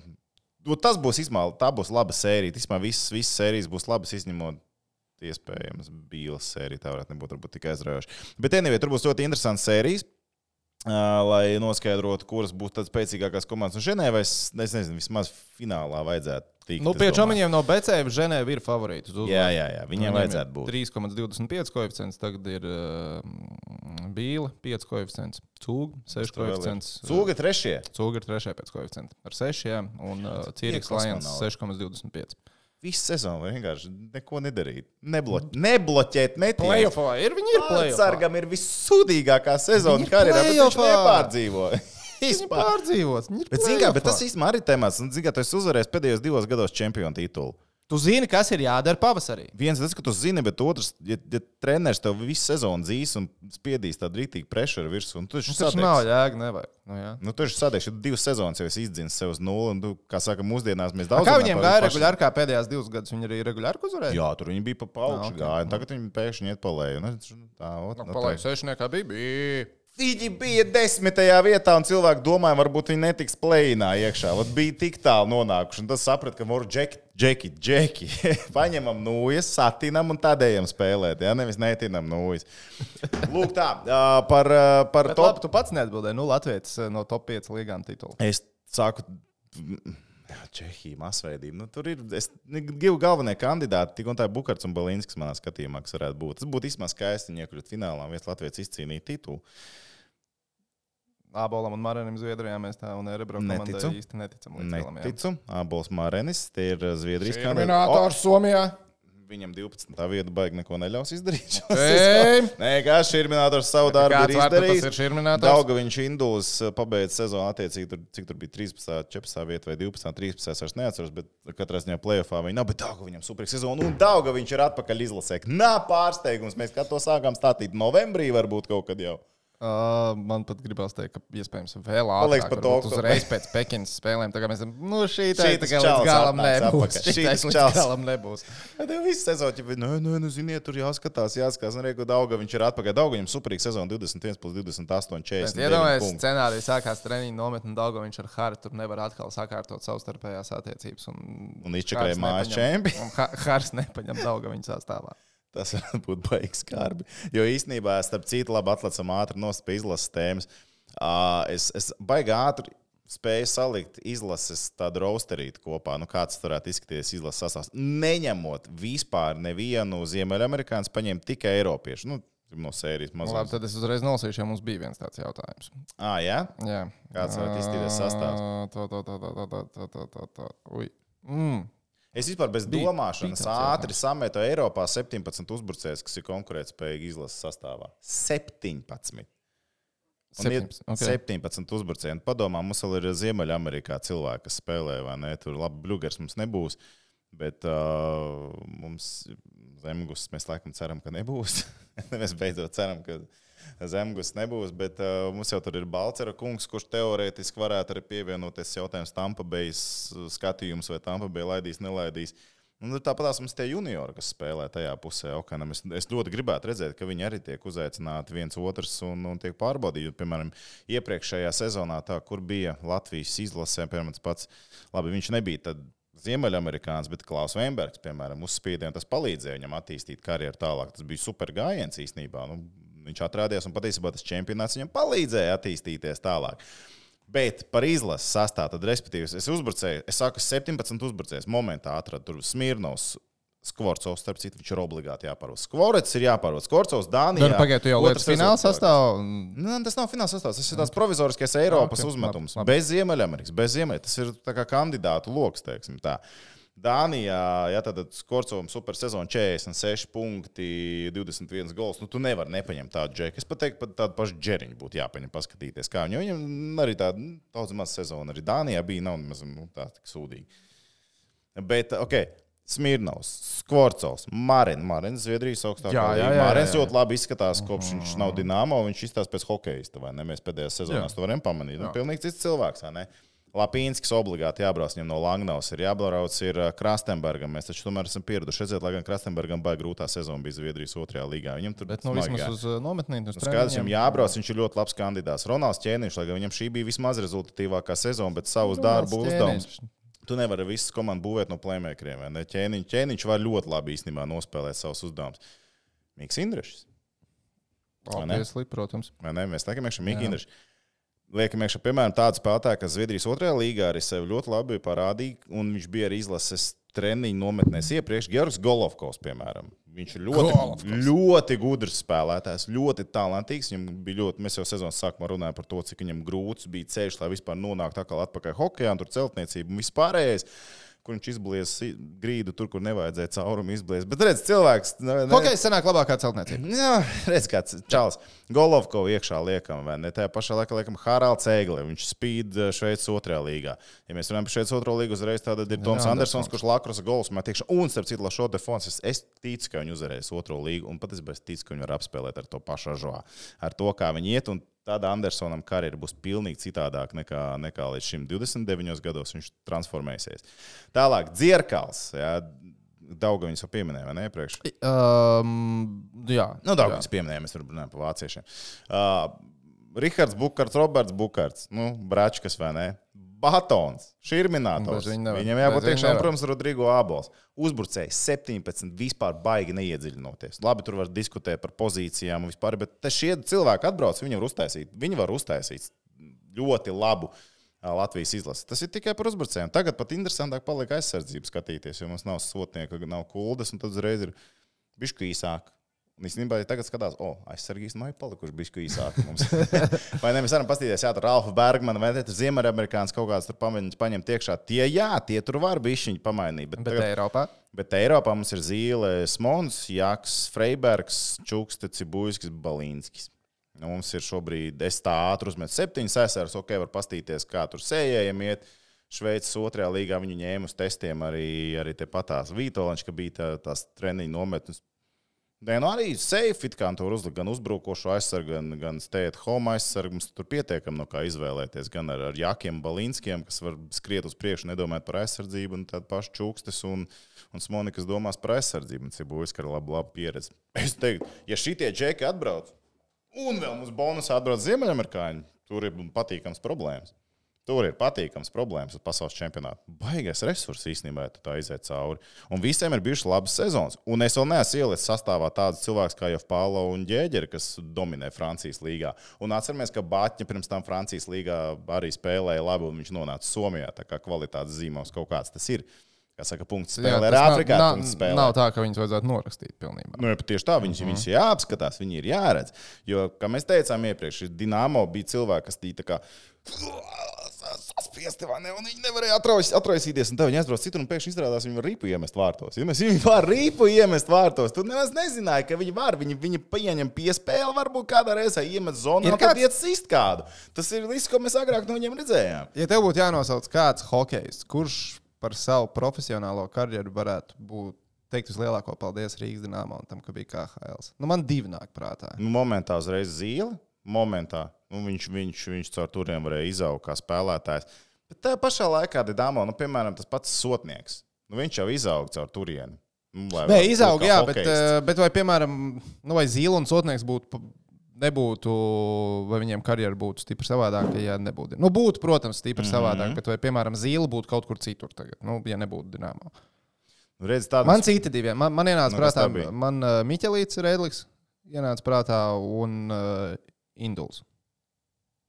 nu, tas būs izmēl, tā būs laba sērija. Vispār visas, visas sērijas būs labas, izņemot iespējams bīlas sēriju. Tā varētu nebūt varbūt, tik aizraujoša. Bet, anyway, tur būs ļoti interesants sērijas. Lai noskaidrotu, kuras būs tādas spēcīgākās komandas. Un Ženēvai, es, nezinu, vismaz finālā vajadzētu tikt. Nu, pie čomiņiem no Becēvas Ženēva ir favorīti. uz uzvaru. Jā, jā, jā, viņiem vajadzētu būt. 3,25 koeficients, tagad ir uh, Bīla 5 koeficients, Cūga 6 Tur vēl ir. koeficients. Cūga trešie. Cūga ir 3 pēc koeficienta ar 6, jā, un uh, Tie Lions kosmonauti. 6,25. Visu sezonu vienkārši neko nedarīt. Nebloķēt, nebloķēt, netīrīt. Playoffā ir, viņi ir playoffā. Sargam ir vissūdīgākā sezona karjerā, bet viņš playoffā. nepārdzīvo. [LAUGHS] Viņi Vispār. pārdzīvos. Viņi ir Bet, zin, kā, bet tas īstenībā arī temats. Un, zin, kā, tu esi uzvarējis pēdējos divos gados čempionu titulu. Tu zini, kas ir jādara pavasarī. Viens tas, ka tu zini, bet otrs, ja, ja treneris tev visu sezonu dzīs un spiedīs tādu rītīgu un tu taču Tas taču nav jēga, nevajag. Nu, jā. Nu, tu taču sadegsi, ja divas sezonas jau esi izdzins sev uz nulli, un tu, kā saka, mūsdienās mēs A, daudz Kā runājam viņiem gāja pašu- regulāri, kā pēdējās divas gadus? Viņi arī regulāri uzvarēja. Jā, tur viņi bija pa augšu Ah, ok. gājuši, un tagad viņi pēkšņi iet pa leju. Nu, tā, ot, Nu, nu, Palaiž tā. sešniekā bija. bija. Viņi bija desmitajā vietā, un cilvēki domāja, varbūt viņi netiks plēnā iekšā. Vat bija tik tālu nonākuši, un tas saprata, ka mūžā džeki, džeki, džeki. paņemam nūjas, satinam un tādējam spēlēt. Ja? Nevis netinam nūjas. Lūk, tā par, par Bet top. labi, tu pats neatbildēji. Nu, Latvijas no top 5 līgām titulu. Es saku, jā, Čehija, masveidība. Nu, tur ir es- divi galvenie kandidāti. Tik un tā ir Bukārts un Balinskis manā skatījumā, kas varētu būt. Tas būtu īstenībā skaisti, ja iekļūt finālā un viens Latvijas izcīnīt titulu. Abolam un Marinam Zviedrijā mēs tā un Erebro komandai Neticu. īsti neticam. līdz galam. Neticu. Abols Mārenis, tie ir Zviedrijas Terminators Somijā. Viņam 12. vieta baigi neko neļaus izdarīt. [LAUGHS] Nē, kā Šurminātors savu darbu ir vārds tas izdarījis. ir? Dauga viņš Induls pabeidza sezonu attiecīgi, tur, cik tur bija 13, 14 vieta vai 12, 13. Es neatceros, bet katrā ziņā plēsoņā viņa nav. Bet Dauga viņam super sezonu, un Dauga viņš ir atpakaļ izlasē. Nā, pārsteigums. Mēs kā to sākām statīt novembrī, varbūt kaut kad jau. Uh, man pat gribās teikt, ka iespējams vēl Paliks ātrāk. pa varbūt to, ko- Uzreiz pēc Pekinas spēlēm. Tā kā mēs esam, nu, šī tā ir līdz čalis galam nebūs. Šitais Šitas līdz galam nebūs. Bet tev viss sezona, ja nē, nē, nu, ziniet, tur jāskatās, jāskatās. Un rēku Dauga viņš ir atpakaļ. Dauga viņam superīga sezona 21 plus 28, 40. Iedomājieties, scenārijā sākās treniņa nometne Daugo. Viņš ar Haru tur nevar atkal sakārtot savstarpējās attiecības. Un, Un izčakarēja mājas nepaņem- čempi. un Ha- Hārs nepaņem Daugo viņa sastāvā. Tas [LAUGHS] varētu būt baigs skarbi. Jo īstenībā, starp citu, labi atlasām ātri no izlases tēmas. Es, es baigi ātri spēju salikt izlases tādu rosterīti kopā. Nu, kāds varētu izskatīties izlases sastāvs. Neņemot vispār nevienu ziemeļamerikāņu, paņemt tikai eiropiešu. Nu, no sērijas Nu, Labi, mazliet. tad es uzreiz nolasīšu, jo mums bija viens tāds jautājums. Ah, jā? Jā. Kāds varētu izskatīties sastāvs? Tā, tā, tā, tā, tā, tā, tā, tā, tā. Ui. Mm. Es vispār bez Bija- domāšanas bija ātri sametu Eiropā 17 uzbrucējus, kas ir konkurētspējīgi izlases sastāvā. 17. Un ir 17, okay. 17 uzbrucēji. Padomā, mums vēl ir Ziemeļamerikā cilvēki, kas spēlē, vai ne? Tur labi, bluegers mums nebūs. Bet uh, mums zemgus mēs laikam ceram, ka nebūs. [LAUGHS] mēs beidzot ceram, ka zemgus nebūs. Bet uh, mums jau tur ir Balcera kungs, kurš teorētiski varētu arī pievienoties jautājums Tampa Bay's skatījums, vai Tampa Bay laidīs, nelaidīs. Nu, tāpat mums tie juniori, kas spēlē tajā pusē, Okanam. Es, es ļoti gribētu redzēt, ka viņi arī tiek uzaicināti viens otrs un, un tiek pārbaudīti. Piemēram, iepriekšējā sezonā, tā, kur bija Latvijas izlasē, piemēram, tas pats, labi, viņš nebija tad Ziemeļamerikāns, bet Klaus Vembergs, piemēram, un tas palīdzēja viņam attīstīt karjeru tālāk. Tas bija super gājiens īstenībā. Nu, viņš atrādījās, un patiesībā tas čempionāts viņam palīdzēja attīstīties tālāk. Bet par izlases sastāvu, respektīvi, es uzbrucēju, es saku, 17 uzbrucējus momentā atradu tur Smirnovs. Skvorcovs, starp citu, viņš ir obligāti jāpārvada. Skvorets ir jāpārvada. Skvorcovs, Dānijā. Gan pagaidu, jau lietas fināla rezultāts. sastāvā. Nu, tas nav fināls sastāvs. Tas ir tāds provizoriskais Eiropas Ok, okay, uzmetums. labi, labi. Bez Ziemeļamerikas, bez Ziemeļamerikas. Tas ir tā kā kandidātu lokus, teiksim tā. Dānijā, ja tātad Skorcovam supersezona 46 punkti, 21 gols. Nu, tu nevari nepaņemt tādu džeku. Es pat teiktu, pat tādu pašu džeriņu būtu jāpaņem, paskatīties, kā viņam. Viņam arī tāda nu, daudz maz sezona. Arī Dānijā bija nav nemaz nu, tā tik sūdīgi. Bet, ok, Smirnovs, Skvorcovs, Marins, Marins, Zviedrijas augstākā līnija. Marins ļoti labi izskatās, kopš viņš nav dināmo. Viņš izskatās pēc hokeja, vai ne? Mēs pēdējā sezonā to varam pamanīt. Nu, pilnīgi cits cilvēks? Lapīnskis obligāti jābrauc viņam no Langnavas, ir jābrauc ir Krastenbergam. Mēs taču tomēr esam pieraduši redzēt, lai gan Krastenbergam baigi grūtā sezona bija Zviedrijas otrajā līgā. Viņam tur Bet nu, vismaz uz nometnīm. uz Nu, Skaidrs, viņam jābrauc, viņš ir ļoti labs kandidāts. Ronalds Čēniņš, lai gan viņam šī bija vismaz rezultatīvākā sezona, bet savus Ronalds darbu uzdevums. Ķēniņš. Tu nevari visu komandu būvēt no ne? Ķēniņš, ķēniņš var ļoti labi īstenībā nospēlēt savus uzdevumus. Mikls Indrišs. Protams. Vai ne? Mēs liekam, ka Mikls. Indrišs. Liekam, iekšā, piemēram, tādu spēlētāju, kas Zviedrijas otrajā līgā arī sevi ļoti labi parādīja, un viņš bija arī izlases treniņu nometnēs iepriekš. Georgs Golovkovs, piemēram. Viņš ir ļoti, Golovkovs. ļoti gudrs spēlētājs, ļoti talantīgs. Viņam bija ļoti, mēs jau sezonas sākumā runājām par to, cik viņam grūts bija ceļš, lai vispār nonāktu atkal atpakaļ hokeja, un tur celtniecība un vispārējais. Kur viņš izblies grīdu tur, kur nevajadzēja caurumu izbliest. Bet redz, cilvēks. Ne, ne, Hokejs senāk labākā celtniecība. Jā, redz, kāds čels. Golovko iekšā liekam, vai ne? Tajā pašā laikā liekam Haralds Egle. Viņš spīd eh, Šveices otrajā līgā. Ja mēs runājam par Šveices otro līgu, uzreiz tāda ir Toms Jā, Andersons, kurš lakros gols met iekšā. Un, starp citu, Lašo Defons, es, es ticu, ka viņi uzvarēs otro līgu. Un pat es ticu, ka viņi var apspēlēt ar to pašu žoā. Ar to, kā viņi iet. Un Tāda Andersonam karjera būs pilnīgi citādāka nekā, nekā līdz šim 29 gados. Viņš transformēsies. Tālāk, Dzirkals. Daudzā viņas jau pieminēja, vai ne? Iepriekš. Um, jā, Nu, daudz kas pieminēja, mēs runāt par vāciešiem. Uh, Rihards Bukārts, Roberts Bukārts, nu, Bračkas vai ne? Batons, Širminātors. Viņam jābūt tiešām, nevar. protams, Rodrigo Abols. Uzbrucējs 17, vispār baigi neiedziļinoties. Labi, tur var diskutēt par pozīcijām un vispār, bet te šie cilvēki atbrauc, viņi var uztaisīt, viņi var uztaisīt ļoti labu Latvijas izlasi. Tas ir tikai par uzbrucējiem. Tagad pat interesantāk paliek aizsardzību skatīties, jo mums nav sotnieka, nav kuldas, un tad uzreiz ir bišķi īsāk. Un īstenībā, ja tagad skatās, o, oh, aizsargīs no palikuši bišķi īsāk. mums. [LAUGHS] vai ne? Mēs varam paskatīties, jā, tur Ralfa Bergmana vai tur Ziemeļamerikāns kaut kāds tur pamēģināt paņemt iekšā. Tie, jā, tie tur var bišķiņi pamainīt. Bet, Bet tagad, Eiropā. bet Eiropā mums ir Zīle, Smons, Jaks, Freibergs, Čukste, Cibūskis, Balīnskis. Nu, mums ir šobrīd, es tā ātri uzmetu septiņas aizsargus, ok, var pastīties, kā tur sējējiem iet. Šveices otrajā līgā viņu ņēma uz testiem arī, arī patās Vitoļņš, ka bija tā, tās treniņu nometnes. Nē, nu arī safe, kā tur uzlikt gan uzbrukošo aizsargu, gan, gan stēt home aizsargu. Mums tur pietiekami no kā izvēlēties. Gan ar, ar Jakiem Balīnskiem, kas var skriet uz priekšu, nedomāt par aizsardzību, un tādu pašu čūkstes un, un Smoni, kas domās par aizsardzību. Tas ir būtiski ar labu, labu pieredzi. Es teiktu, ja šitie džeki atbrauc, un vēl mums bonusā atbrauc Ziemeļamerikāņi, tur ir patīkams problēmas. Tur ir patīkams problēmas uz pasaules čempionātu. Baigais resurs īstenībā, ja tā iziet cauri. Un visiem ir bijušas labas sezonas. Un es vēl neesmu ielicis sastāvā tādus cilvēkus kā jau Pālo un Ģēģeri, kas dominē Francijas līgā. Un atceramies, ka Bāķņa pirms tam Francijas līgā arī spēlēja labi, un viņš nonāca Somijā. Tā kā kvalitātes zīmos kaut kāds tas ir. Kā saka, punkts spēlē ar tas Āfrikā. nav, nav, spēlē. nav tā, ka viņus vajadzētu norakstīt pilnībā. Nu, ja tieši tā, viņas, mm -hmm. viņas ir jāapskatās, viņi ir jāredz. Jo, kā mēs teicām iepriekš, Dienāmo bija cilvēks, kas tīta kā saspiesti, vai ne? Un viņi nevarēja atraus- atraisīties. Un tad viņi aizbrauc citur, un pēkšņi izrādās, viņi var rīpu iemest vārtos. Ja mēs viņi var rīpu iemest vārtos, tad nemaz nezināja, ka viņi var. Viņi, viņi pieņem piespēli, varbūt kādā reizē iemet zonu, un tad kāds- iet sist kādu. Tas ir viss, ko mēs agrāk no viņiem redzējām. Ja tev būtu jānosauc kāds hokejs, kurš par savu profesionālo karjeru varētu būt teikt uz lielāko paldies Rīgas dīnāmā un tam, ka bija KHL. Nu, man divi nāk prātā. Nu, momentā uzreiz zīle. Momentā nu, viņš, viņš, viņš caur turiem varēja izaugt kā spēlētājs. Bet tajā pašā laikā, Dāmo, nu, piemēram, tas pats sotnieks. Nu, viņš jau izauga caur turieni. Nu, Nē, izauga, jā, bet, hokejists. eh, bet vai, piemēram, nu, vai Zīle un Sotnieks būtu. Nebūtu, vai viņiem karjera būtu stipri savādāka, ja nebūtu. Nu, būtu, protams, stipri mm. -hmm. savādāka, bet vai, piemēram, zīle būtu kaut kur citur tagad, nu, ja nebūtu dīnāmā. Nu, redz, tādas, Man citi divi. Man, man ienāca Nu, prātā, man uh, Miķelīts Rēdlis ienāca prātā un uh, Induls.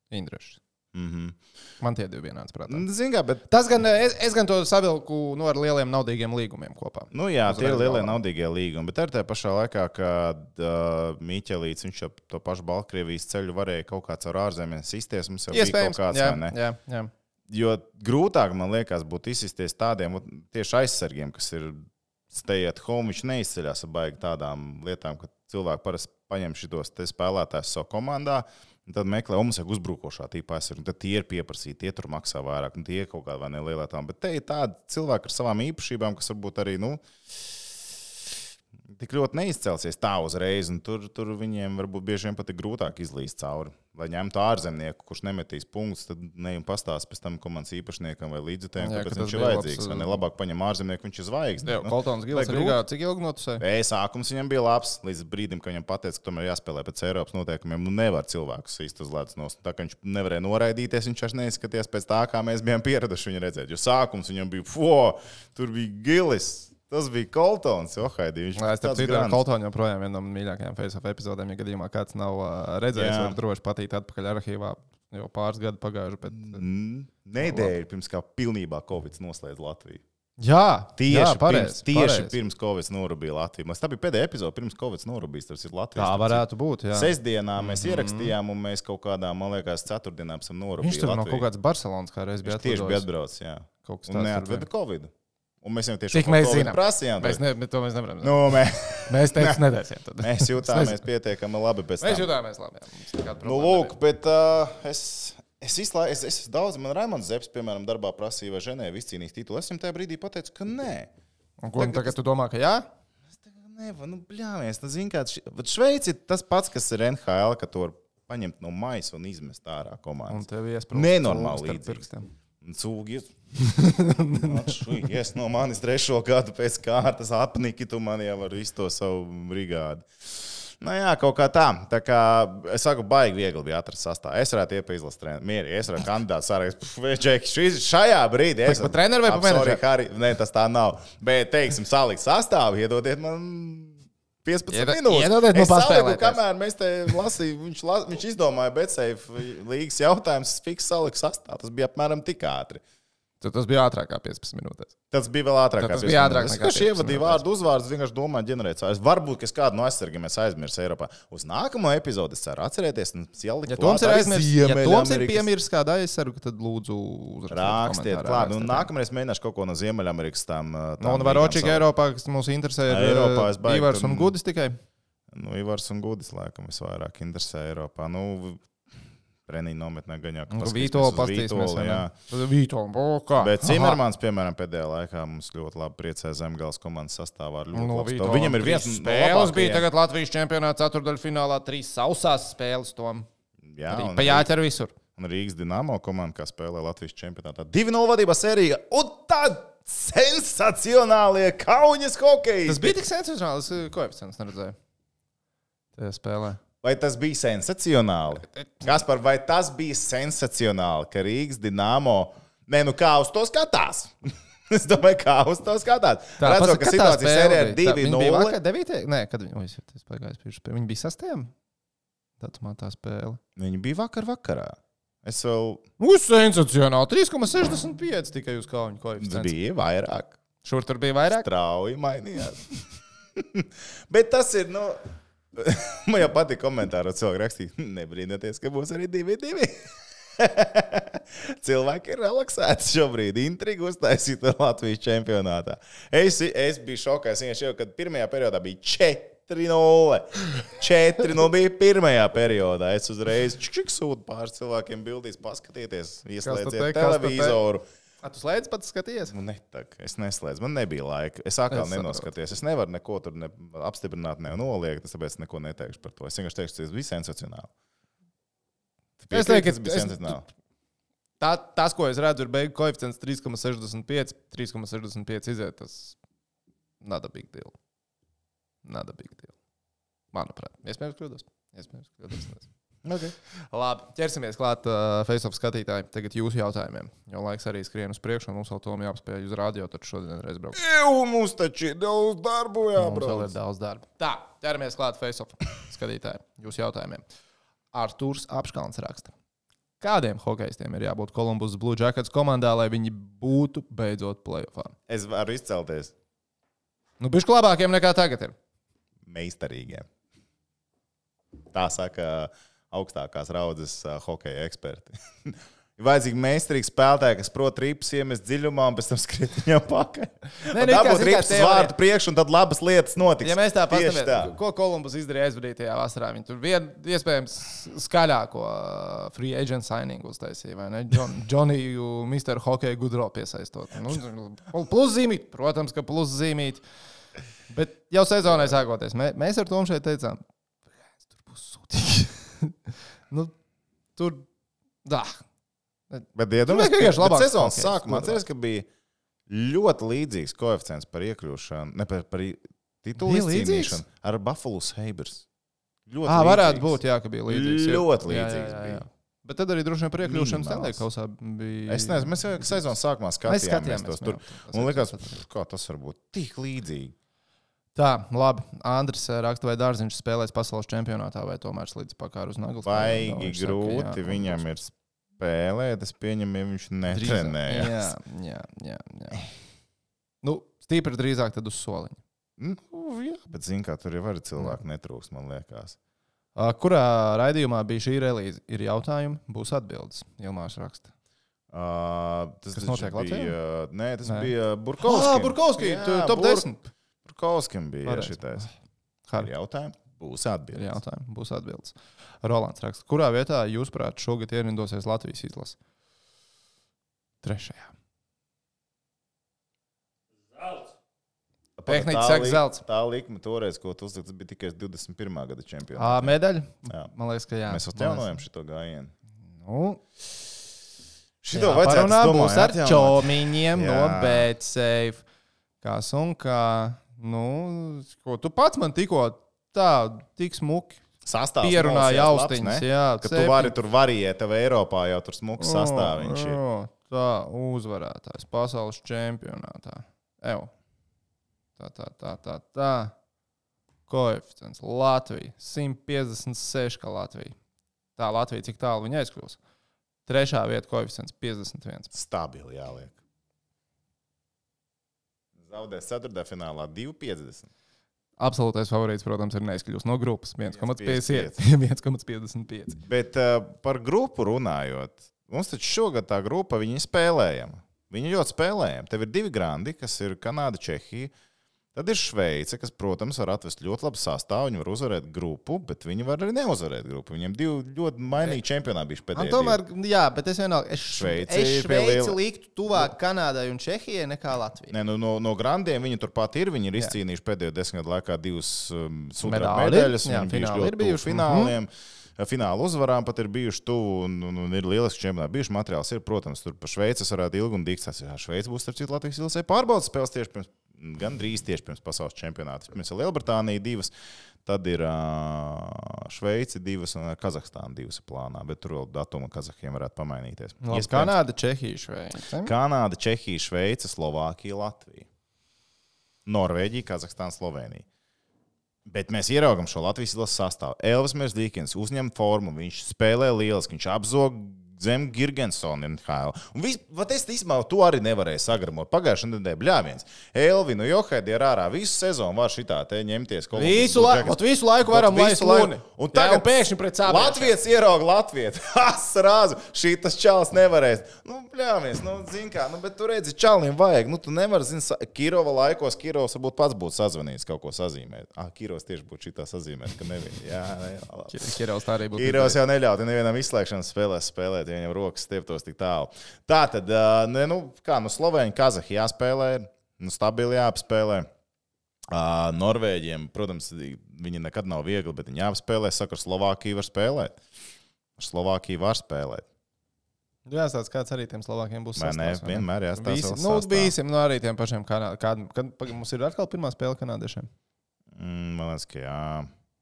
Indrešs. mm -hmm. Man tie divi ienāca prātā. Zini, kā, bet. Tas gan, es, es gan to savilku nu, ar lieliem naudīgiem līgumiem kopā. Nu, jā, tie ir lielie galvā. naudīgie līgumi, bet ar tajā pašā laikā, kad uh, Mīķelīts viņš ap to pašu Baltkrievijas ceļu varēja kaut kāds ar ārzemēs izties, mums jau bija kaut Iespējams, kāds, jā, jā, jā. Jo grūtāk man liekas būtu izsisties tādiem tieši aizsargiem, kas ir stay at home. Viņš neizceļas ar baigi tādām lietām, ka cilvēki parasti paņem šos spēlētājus savā komandā. Tad meklē, un mums ir uzbrukošā tīpa aizsardzība. Tad tie ir pieprasīti, tie tur maksā vairāk, un tie ir kaut kādā nelielā tā. Bet te ir tādi cilvēki ar savām īpašībām, kas varbūt arī nu, tik ļoti neizcelsies tā uzreiz. un Tur, tur viņiem varbūt bieži vien pat ir grūtāk izlīst cauri. Lai ņemtu ārzemnieku, kurš nemetīs punktus, tad ne jau pastāstīs pēc tam komandas īpašniekam vai līdzekļiem, kāpēc ka viņš ir vajadzīgs. labs, Vai ne uh, labāk paņem ārzemnieku, viņš ir zvaigznes. Jā, Koltons Gils vai Rīgā, cik ilgi notusēja? Ej, sākums viņam bija labs, līdz brīdim, kad viņam pateica, ka tomēr jāspēlē pēc Eiropas noteikumiem. Nu, nevar cilvēkus īsti uz ledus nost. Tā kā viņš nevarēja noraidīties, viņš vairs neizskatījās pēc tā, kā mēs bijām pieraduši viņu redzēt. Jo sākums viņam bija, fo, tur bija gilis. Tas bija Koltons, Johaidī. Viņš Jā, es tam tāds grants. Koltonu joprojām viena no mīļākajām Facebook epizodēm. Ja gadījumā kāds nav uh, redzējis, Jā. var droši patīt atpakaļ arhīvā. Jau pāris gadi pagājuši. Bet... Mm, Nedēļa pirms kā pilnībā Covid noslēdz Latviju. Jā, Tieši, jā, pirms, pareizi. tieši pareizi. pirms Covid norūpīja Latviju. Mēs- Tā bija pēdējā epizode, pirms Covid norūpījis. Tas ir Latvijas. Tā varētu būt. Jā. Sestdienā mēs Mhm. ierakstījām, un mēs kaut kādā, man liekas, ceturtdienā esam norūpījuši. Viņš tur no kaut kādas Barcelonas kā reiz bija Viņš tieši bija atbraucis. atbraucis. Jā. Kaut kas tāds neatveda bija. Covid. Un mēs jau mēs Covid zinām? prasījām. Mēs, ne, to mēs nevaram. Nu, mēs, Mēs teiksim, nedēsim. Tad. mēs Es nezinu. pietiekami labi Mēs tam. jutāmies labi. Jā. Nu, lūk, bet uh, es, es, izlā, es, es daudz, man Raimons Zepsi, piemēram, darbā prasīja, vai Ženēva izcīnīs titulu. Es viņam tajā brīdī pateicu, ka nē. Un Ko, un tagad tu domā, ka jā? Nē, nu, bļāvies, nu, zini, kāds, Šveici ir tas pats, kas ir NHL, ka to var paņemt no maisa un izmest ārā Un komandas. tev iesprūst Nenormāli līdzīgs. pirkstiem. Cūgi. [LAUGHS] Ies no manis trešo gadu pēc kārtas apniki, tu man jau ar visu to savu brigādi. Nu, jā, kaut kā tā. tā kā, es saku, baigi viegli bija atrast sastāvā. Es varētu iepazīt izlases treniņu. Mierīgi, es varētu kandidāts sārakstā. Šajā brīdī es Pa treneru vai pa I'm sorry, menedžeru? Harry, Nē, tas tā nav. Bet, teiksim, salikt sastāvu, iedodiet man. 15 Ieda- minūtes. iedodiet saliku, paspēlēties. kamēr mēs te lasījām, viņš, la, viņš izdomāja BCF līgas jautājumus, fiks saliku sastāvu. Tas bija apmēram tik ātri. Tad tas bija ātrāk kā 15 minūtes. Tas bija vēl ātrāk. Tas bija 15 ātrāk Es vienkārši 15 ievadīju vārdu uzvārdus, vienkārši domāju, ģenerēt sāļus. Varbūt, ka es kādu no aizsargiem es aizmirsu Eiropā. Uz nākamo epizodi es ceru atcerēties. un ielikt Ja Toms ir aizmirsis, ja Toms ir piemirsis kādu aizsargu, tad lūdzu. Rakstiet, klāt. Un rakstiet. nākamreiz mēģināšu kaut ko no Ziemeļamerikas tam. uh, Nu, tām un līgām Varočika. Eiropā, kas mūs interesē, ir Eiropā baigi Ivars un Gudis tikai. Nu, Ivars un Gudis, laikam, visvairāk interesē Eiropā. Nu, Treniņu nometnē jau Nu, Vītola pastīsimies. Jā. Vītola, o, kā. Bet. Cimermans, piemēram, pēdējā laikā mums ļoti labi priecē Zemgājas komandas sastāvā. Nu, stāvu. Viņam ir viens spēles. Bija tagad Latvijas čempionāta ceturdaļfinālā trīs sausās spēles. Tom. Jā, pa jāķer visur. un Rīgas Dienāmo komanda, kā spēlē Latvijas čempionātā. 2-0 vadībā sērija. Un tad sensacionālie kaujas hokeja. Tas bija tik sensacionāls, es koeficients neredzēju. Tajā spēlē. Vai tas bija sensacionāli? Kas par vai tas bija sensacionāli, ka Rīgas Dienāmo. Nē, nu kā uz to skatās? [LAUGHS] es domāju, kā uz to skatās. Redzot, ka situācija sērijā ir 2-0. 9. Nē, kad viņi, oi, tas pagājis pirms, viņi bija sastajam. Datumā tā spēle. Viņi bija vakar vakarā. Es vēl Uz sensacionāli. 3,65 tikai uz kauņu tas koeficients. bija vairāk. Šur tur bija vairāk. Strauji mainījās. [LAUGHS] Bet tas ir. Nu, [LAUGHS] man jau patīk komentāros, cilvēki rakstīja, nebrīnieties, ka būs arī 2-2. [LAUGHS] Cilvēki ir relaksēti šobrīd. Intriga uztaisīta Latvijas čempionātā. Es, es biju šokā. Es vienkārši jau, kad pirmajā periodā bija 4-0. 4-0 bija pirmajā periodā. Es uzreiz čik sūtu pāris cilvēkiem bildīs, paskatieties, ieslēdziet te, kas te televizoru. A, tu slēdz pats skaties? Nu, ne, tā, es neslēdzu, man nebija laika. Es atkal Es es nenoskatījos. Es nevaru neko tur ne apstiprināt, ne noliegt. Es tāpēc neko neteikšu par to. Es vienkārši teikšu, tas bija sensacionāli. Tu Es teiktu, tas bija es- sensacionāli. Tā, tas, ko es redzu, ir beigu koeficients 3,65. 3,65 iziet. Tas nada big deal. Nada big deal. Manuprāt, iespējams, kļūdos. Iespējams, kļūdos. Okay. Labi, ķersimies klāt uh, Facebook skatītājiem. Tagad jūsu jautājumiem. Jo laiks arī skrien uz priekšu, un mums vēl tomēr jāapspēj uz radio, tad šodien reiz braukt. Eju, mums taču ir daudz darbu Mums vēl jābrauc. ir daudz darba. Tā, ķeramies klāt Facebook [COUGHS] skatītājiem. Jūsu jautājumiem. Artūrs Apškalns raksta. Kādiem hokeistiem ir jābūt Columbus Blue Jackets komandā, lai viņi būtu beidzot playoffā? Es varu izcelties Nu, bišķi labākiem nekā tagad ir. meistarīgiem. Tā saka augstākās raudzes uh, hokeja eksperti. Ir [LAUGHS] vajadzīgi meistarīgi spēlētāji, kas prot rīpus iemest dziļumā un pēc tam skriet viņam pakaļ. Nē, nu, Dabūt teorija. vārtu priekšu, un tad labas lietas notiks. Ja mēs tā paskatāmies, ko Kolumbus izdarīja aizvadītajā vasarā, viņi tur vienu iespējams skaļāko free agent signingu uztaisīja. vai ne? Džon, Džoniju, Mr. Hockey Gudro piesaistot. Nu, plus zīmīt, protams, ka plus zīmīt. Bet jau sezonai sākoties, mē, mēs ar to šeit teicām, tur būs sūdīgi. [LAUGHS] nu, tur, dah. Bet, iedomājieties, Tur vienkārši ka labāks sezonas hokejs, sākumā atceries, ka bija ļoti līdzīgs koeficients par iekļūšanu, ne par, par titulu līdzīgs? izcīnīšanu ar Buffalo Sabres. Ļoti Ah, varētu līdzīgs. būt, jā, ka bija līdzīgs. jā. Ļoti Jā, jā, līdzīgs jā, bija. jā. Bet tad arī droši vien par iekļūšanu Minimāls. Stanley Kausā bija. Es nezinu, mēs jau sezonas sākumā skatījāmies skatījāmies. tos jā, tur. Man liekas, kā tas var būt tik līdzīgi. Tā, labi. Andris eh, raksta, vai Dārziņš spēlēs pasaules čempionātā vai tomēr slīdz pakār uz naglas. Baigi grūti viņam ir spēlēt. Es pieņemu, ja viņš Jā, netrenējas. jā, jā, jā. Nu, stipri drīzāk tad uz soliņa. Nu, jā, bet zini, kā tur jau var cilvēku netrūks, man liekas. Kurā raidījumā bija šī relīze? Ir jautājumi, būs atbildes. Ilmārs raksta. Uh, tas taču notiek Latvijā? bija, nē, tas Nē. bija Burkovskis. Ah, Burkovski, tu- top 10. Burkovskim bija šitais. Harry. Ir jautājumi? Būs atbildes. jautājumi, būs atbildes. Rolands raksta, kurā vietā jūs, prāt, šogad ierindosies Latvijas izlase? Trešajā. Tehniski Tā saka zelts. Tā likme toreiz, ko tu uzliksi, tas bija tikai 21. gada čempionāts. medaļa? Jā. Man liekas, ka jā. Mēs atjaunojam šo gājienu. Nu, Šito vajadzētu parunā es domāju, būs ar čomiņiem no Jā. BCF. Kas un kā? Nu, ko tu pats man tikko tā, tik smuki. Sastāvs Pierunāja labs, austiņas, ne? jā. Ka tu vari tur variēt, tev Eiropā jau tur smuks sastāvs tā, uzvarētājs pasaules čempionātā. Evo. Tā, tā, tā, tā. tā. Koeficients Latvija 156, kā Latvija. Tā Latvija, cik tālu viņa aizkļūs. Trešā vieta koeficients 51. Stabili jāliek. Zaudēs ceturtajā finālā 2,50. Absolūtais favorīts, protams, ir neizkļūst no grupas 1,55. 1,55. [LAUGHS] Bet uh, par grupu runājot, mums taču šogad tā grupa viņi spēlējama. Viņi ļoti spēlējama. Tev ir divi grandi, kas ir Kanāda, Čehija. Tad ir Šveice, kas, protams, var atvest ļoti labu sastāvu. Viņi var uzvarēt grupu, bet viņi var arī neuzvarēt grupu. Viņiem divi ļoti mainīgi čempionāti Man pēdējie. tomēr, jā, bet es vienalga, es, Šveice es Šveici liela- liktu tuvāk Kanādai un Čehijai nekā Latvijai. Ne, nu, no, no grandiem viņi turpat ir. Viņi ir izcīnījuši pēdējo desmit gadu laikā divas um, sudraba medaļas. Jā, fināli ir bijuši. Fināliem. Fināla uzvarām pat ir bijuši tuvu un, un, un ir lieliski čempionāti. Bijuši materiāls ir, protams, tur pa Šveices varētu ilgi un dīks. Tas ir Šveice būs, starp citu, Latvijas ilgsē pārbaudas spēles tieši pirms, gan drīz tieši pirms pasaules čempionāta. Pirms ir Lielbritānija divas, tad ir uh, Šveice divas un Kazahstāna divas plānā. Bet tur vēl datuma Kazahiem varētu pamainīties. Iespējams, Kanāda, Čehija, Šveice. Kanāda, Čehija, Šveice, Slovākija, Latvija, Norvēģija, Kazahstāna, Slovenija. Bet mēs ieraugām šo Latvijas izlases sastāvu. Elvis Mersdīkins uzņem formu, viņš spēlē lieliski, viņš apzog zem Girgensona NHL. Un vis, es īstenībā to arī nevarēju sagramot. Pagājušajā nedēļā bļāviens. Elvinu Johaidi ir ārā visu sezonu var šitā te ņemties. Columbus Visu, Blue la ot, visu laiku varam laist visu luni. Un Jā, tagad un pēkšņi pret sāpēm. Latvijas ierauga Latvijas. [LAUGHS] Asrāzu, šī tas čels nevarēs. Nu, bļāmies, nu, zin kā, nu, bet tu redzi, čalim vajag. Nu, tu nevari, zin, Kirova laikos, Kirovs varbūt pats būtu sazvanījis kaut ko sazīmēt. Ah, Kirovs tieši būtu šitā sazīmēt, ka nevien. Jā, ne. Kirovs tā arī būtu. Kirovs jau neļauj nevienam izslēgšanas spēlēs spēlēt, ja viņam rokas stieptos tik tālu. Tā tad, ne, nu, kā, nu, Slovēņi, Kazahija jāspēlē, nu, stabili jāapspēlē. Norvēģiem, protams, viņi nekad nav viegli, bet viņi jāapspēlē. Saka, ar Slovākiju var spēlēt. Ar Slovākiju var spēlēt. Jā, tāds kāds arī tiem Slovākiem būs. Vai ne? Vienmēr jāstāsta Visi, nu, visiem, nu, arī tiem pašiem kanādiem. Kad, kad, mums ir atkal pirmā spēle kanādiešiem. Mm, man liekas, ka jā.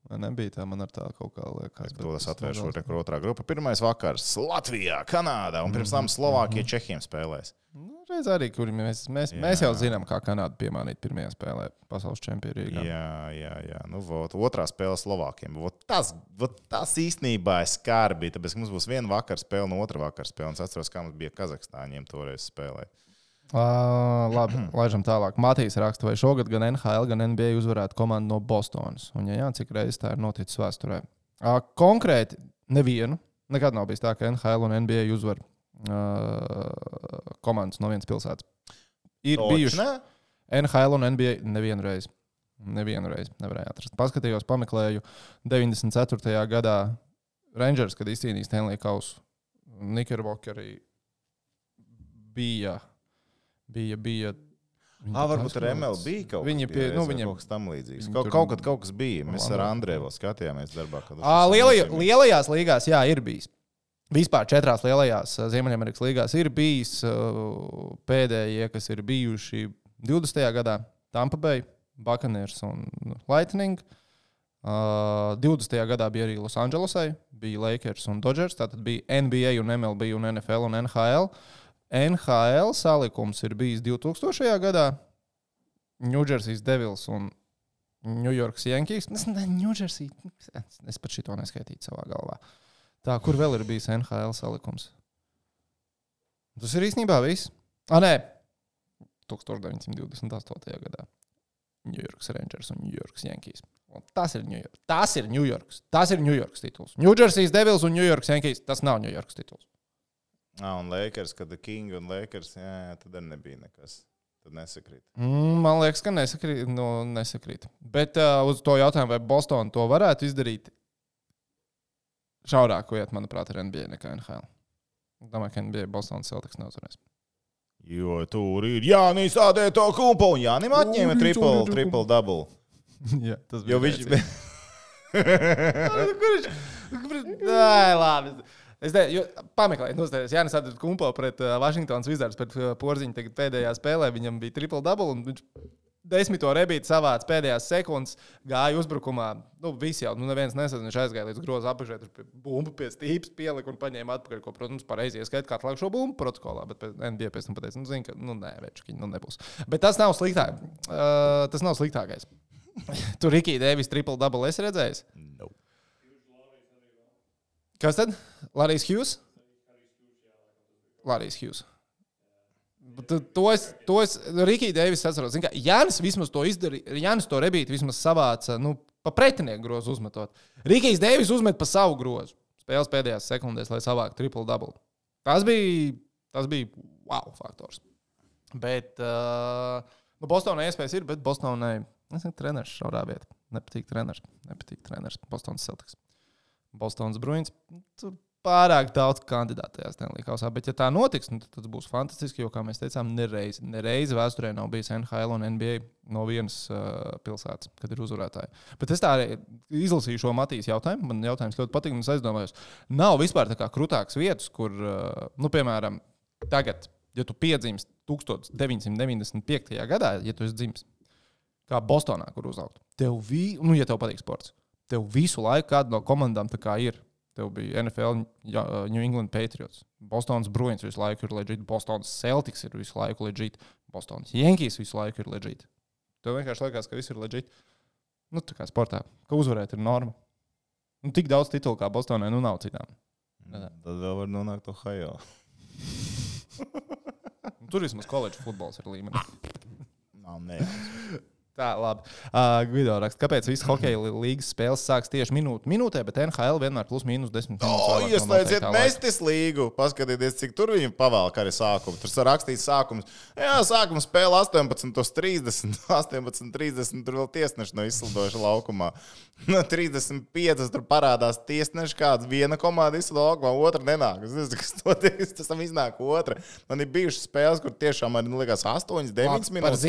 Nebija tā, man ar tā kaut kā liekas. To es atvēršu nedaudz- re- otrā grupa. Pirmais vakars Latvijā, Kanādā un pirms tam Slovākija, Čehijam spēlēs. Nu, reiz arī, kur mēs, mēs, Jā. mēs jau zinām, kā Kanāda piemānīt pirmajā spēlē pasaules čempionā. Jā, jā, jā. Nu, vot, otrā spēle Slovākiem. Vot tas, vot tas īstenībā ir skarbi. Tāpēc mums būs viena vakara spēle, no otra vakara spēle. Un Es atceros, kā mums bija Kazahstāņiem toreiz spēlēt. Uh, labi, [CLEARS THROAT] laižam tālāk. Matīs raksta, vai šogad gan NHL, gan NBA uzvarētu komandu no Bostonas. Un, ja jā, cik reizes tā ir noticis vēsturē? Uh, konkrēti, nevienu. Nekad nav bijis tā, ka NHL un NBA uzvar uh, komandas no vienas pilsētas. Ir Toč, bijuši? NHL un NBA nevienu reizi. Nevienu reizi nevarēja atrast. Paskatījos, pameklēju 94. gadā Rangers, kad izcīnīja Stanley Kausu. Nikerbokerī bija. Bija, bija. Viņi Ah, varbūt ar. MLB kaut Viņi kas pie- nu, viņiem- kaut kas tam līdzīgs. viņi Kaut, tur- kaut kad kaut kas bija. Mēs ar. Andreju vēl skatījāmies darbā. tas lielajā, lielajās līgās, jā, ir bijis. Vispār četrās lielajās Ziemeļamerikas līgās ir bijis pēdējie, kas ir bijuši 20. gadā - Tampa Bay, Buccaneers un Lightning. Uh, 20. gadā bija arī Losandželosai, bija Lakers un Dodgers. Tātad bija NBA, un MLB, un NFL un NHL. NHL salikums ir bijis 2000. gadā. Ņūdžersijas Devils un Ņujorkas Yankees. Es Ņūdžersija. Es pat šito neskaitīju savā galvā. Tā, kur vēl ir bijis NHL salikums? Tas ir īstenībā viss. Ah, nē, 1928. gadā. Ņujorkas Rangers un Ņujorkas Yankees. Un tas ir Ņujorkas. Tas ir Ņujorkas. Tas ir Ņujorkas tituls. Ņūdžersijas Devils un Ņujorkas Yankees. Tas nav Ņujorkas tituls. Ah, un Lakers, kad ir King un Lakers, jā, jā, tad arī nebija nekas. Tad nesakrīt. Mm, man liekas, ka nesakrīt. Nu, nesakrīt. Bet uh, uz to jautājumu, vai Bostonā to varētu izdarīt, šaurāk iet, manuprāt, ar NBA nekā NHL. Domāju, ka NBA Bostonas Celtics neuzvarēs. Jo tur ir Jānis Adēto kumpa un Jānim atņēma triple, Jānis triple double. [LAUGHS] Jā, tas Jo viņš [LAUGHS] [LAUGHS] rēcīgi. Kurš? Nē, labi. Es teiktu, pameklējiet, nostājieties. Jā, nes atradāt kumpo pret uh, Washingtonas Wizards, pret uh, Porziņu tagad pēdējā spēlē. Viņam bija triple double viņš desmito rebīti savāca pēdējās sekundes, gāja uzbrukumā. Nu, visi jau, nu, neviens nesadzina, viņš aizgāja līdz groza apakšai, tur bumbu pie stīpas pielika un paņēma atpakaļ, ko, protams, pareizi ieskait kā atklāt šo bumbu protokolā, bet NBA pēc tam pateica, nu, zini, ka, nu, nē, večuki, nu, nebūs. Bet tas nav sliktāk. Uh, tas nav sliktākais. [LAUGHS] Tur Rikija Deivis triple double es redzējis. No. Kas tad? Larijs Hughes? Larijs Hughes. To es, to es Rikija Deivis atceros. Jānis vismaz to izdarīja. Jānis to rebīti vismaz savāca, nu, pa pretinieku grozu uzmetot. Rikijs Deivis uzmet pa savu grozu. Spēles pēdējās sekundēs, lai savāktu triple double. Tas bija, tas bija wow faktors. Bet, uh, nu, Bostonai iespējas ir, bet Bostonai, nezinu, treneris šaurā vietā. Nepatīk treneris. Nepatīk treneris. Bostonas Celtics. Bostonas Bruins. Tur pārāk daudz kandidātu tajā Stanley kausā. Bet, ja tā notiks, nu, tad tas būs fantastiski. Jo, kā mēs teicām, nereiz, nereiz vēsturē nav bijis NHL un NBA no vienas uh, pilsētas, kad ir uzvarētāji. Bet es tā arī izlasīju šo Matīs jautājumu. Man jautājums ļoti patīk, un es aizdomājos, nav vispār tā kā krūtākas vietas, kur, uh, nu, piemēram, tagad, ja tu piedzimsti 1995. gadā, ja tu esi dzimis kā Bostonā, kur uzaugt. Tev, vi, nu, ja tev patīk sports, tev visu laiku kāda no komandām kā ir. Tev bija NFL, ja, New England Patriots, Bostonas Bruins visu laiku ir leģit, Bostonas Celtics ir visu laiku leģit, Bostonas Yankees visu laiku ir leģit. Tev vienkārši liekas, ka viss ir leģit. Nu, tā kā sportā, ka uzvarēt ir norma. Nu, tik daudz titulu kā Bostonai, nu nav citām. Tad vēl var nonākt Ohio. Nu, [LAUGHS] Tur vismaz koledžas futbols ir līmenis. Nav ne. Tā, labi. Uh, Gvido raksta, kāpēc visas hokeja līnijas spēles sākas tieši minūte, minūtē, bet NHL vienmēr plus mīnus 10 minūtes. Ieslēdziet mestis līgu. Paskatieties, cik tur viņi pavēl, kā arī sākumu. Tur ir rakstīts sākums. Jā, sākuma spēle 18.30. 18.30 [LAUGHS] tur vēl tiesneši [LAUGHS] no izslidojuša laukumā. No 35. tur parādās tiesneši, kāds viena komanda izslido laukumā, otra nenāk. Es nezinu, kas notiek. Tas tam iznāk otra. Man ir bijušas spēles, kur tiešām man liekas 8, 9 minūtes. Par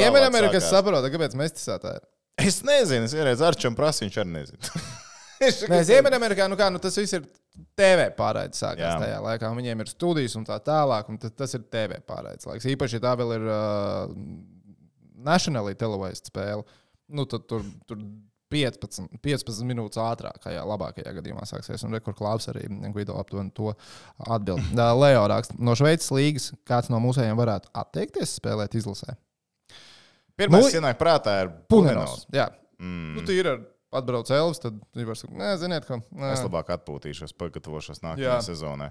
sākās. saprotu, kāpēc mēs tā tā ir. Es nezinu, es vienreiz ar čem prasīju, viņš arī nezina. [LAUGHS] Nē, Ziemeļamerikā nu kā, nu, tas viss ir TV pārraides sākās Jā. tajā laikā. Viņiem ir studijas un tā tālāk, un tas, ir TV pārraides laiks. Īpaši, ja tā vēl ir uh, Nationally televised spēle, nu, tad tur, tur 15, 15 minūtes ātrāk, kā labākajā gadījumā sāksies. Un rekur klāps arī Guido aptuveni to atbild. [LAUGHS] Leo raksta, no Šveices līgas kāds no mūsējiem varētu atteikties spēlēt izlasē. Nu, kas ienāk prātā, ir. Punenos. Jā, Mm. nu, tā ir. Atbrauc Elvis, tad viņš var teikt, nē, ziniet, ko. Nē. Es labāk atpūtīšos, pagatavošos Jā. nākamajai sezonai.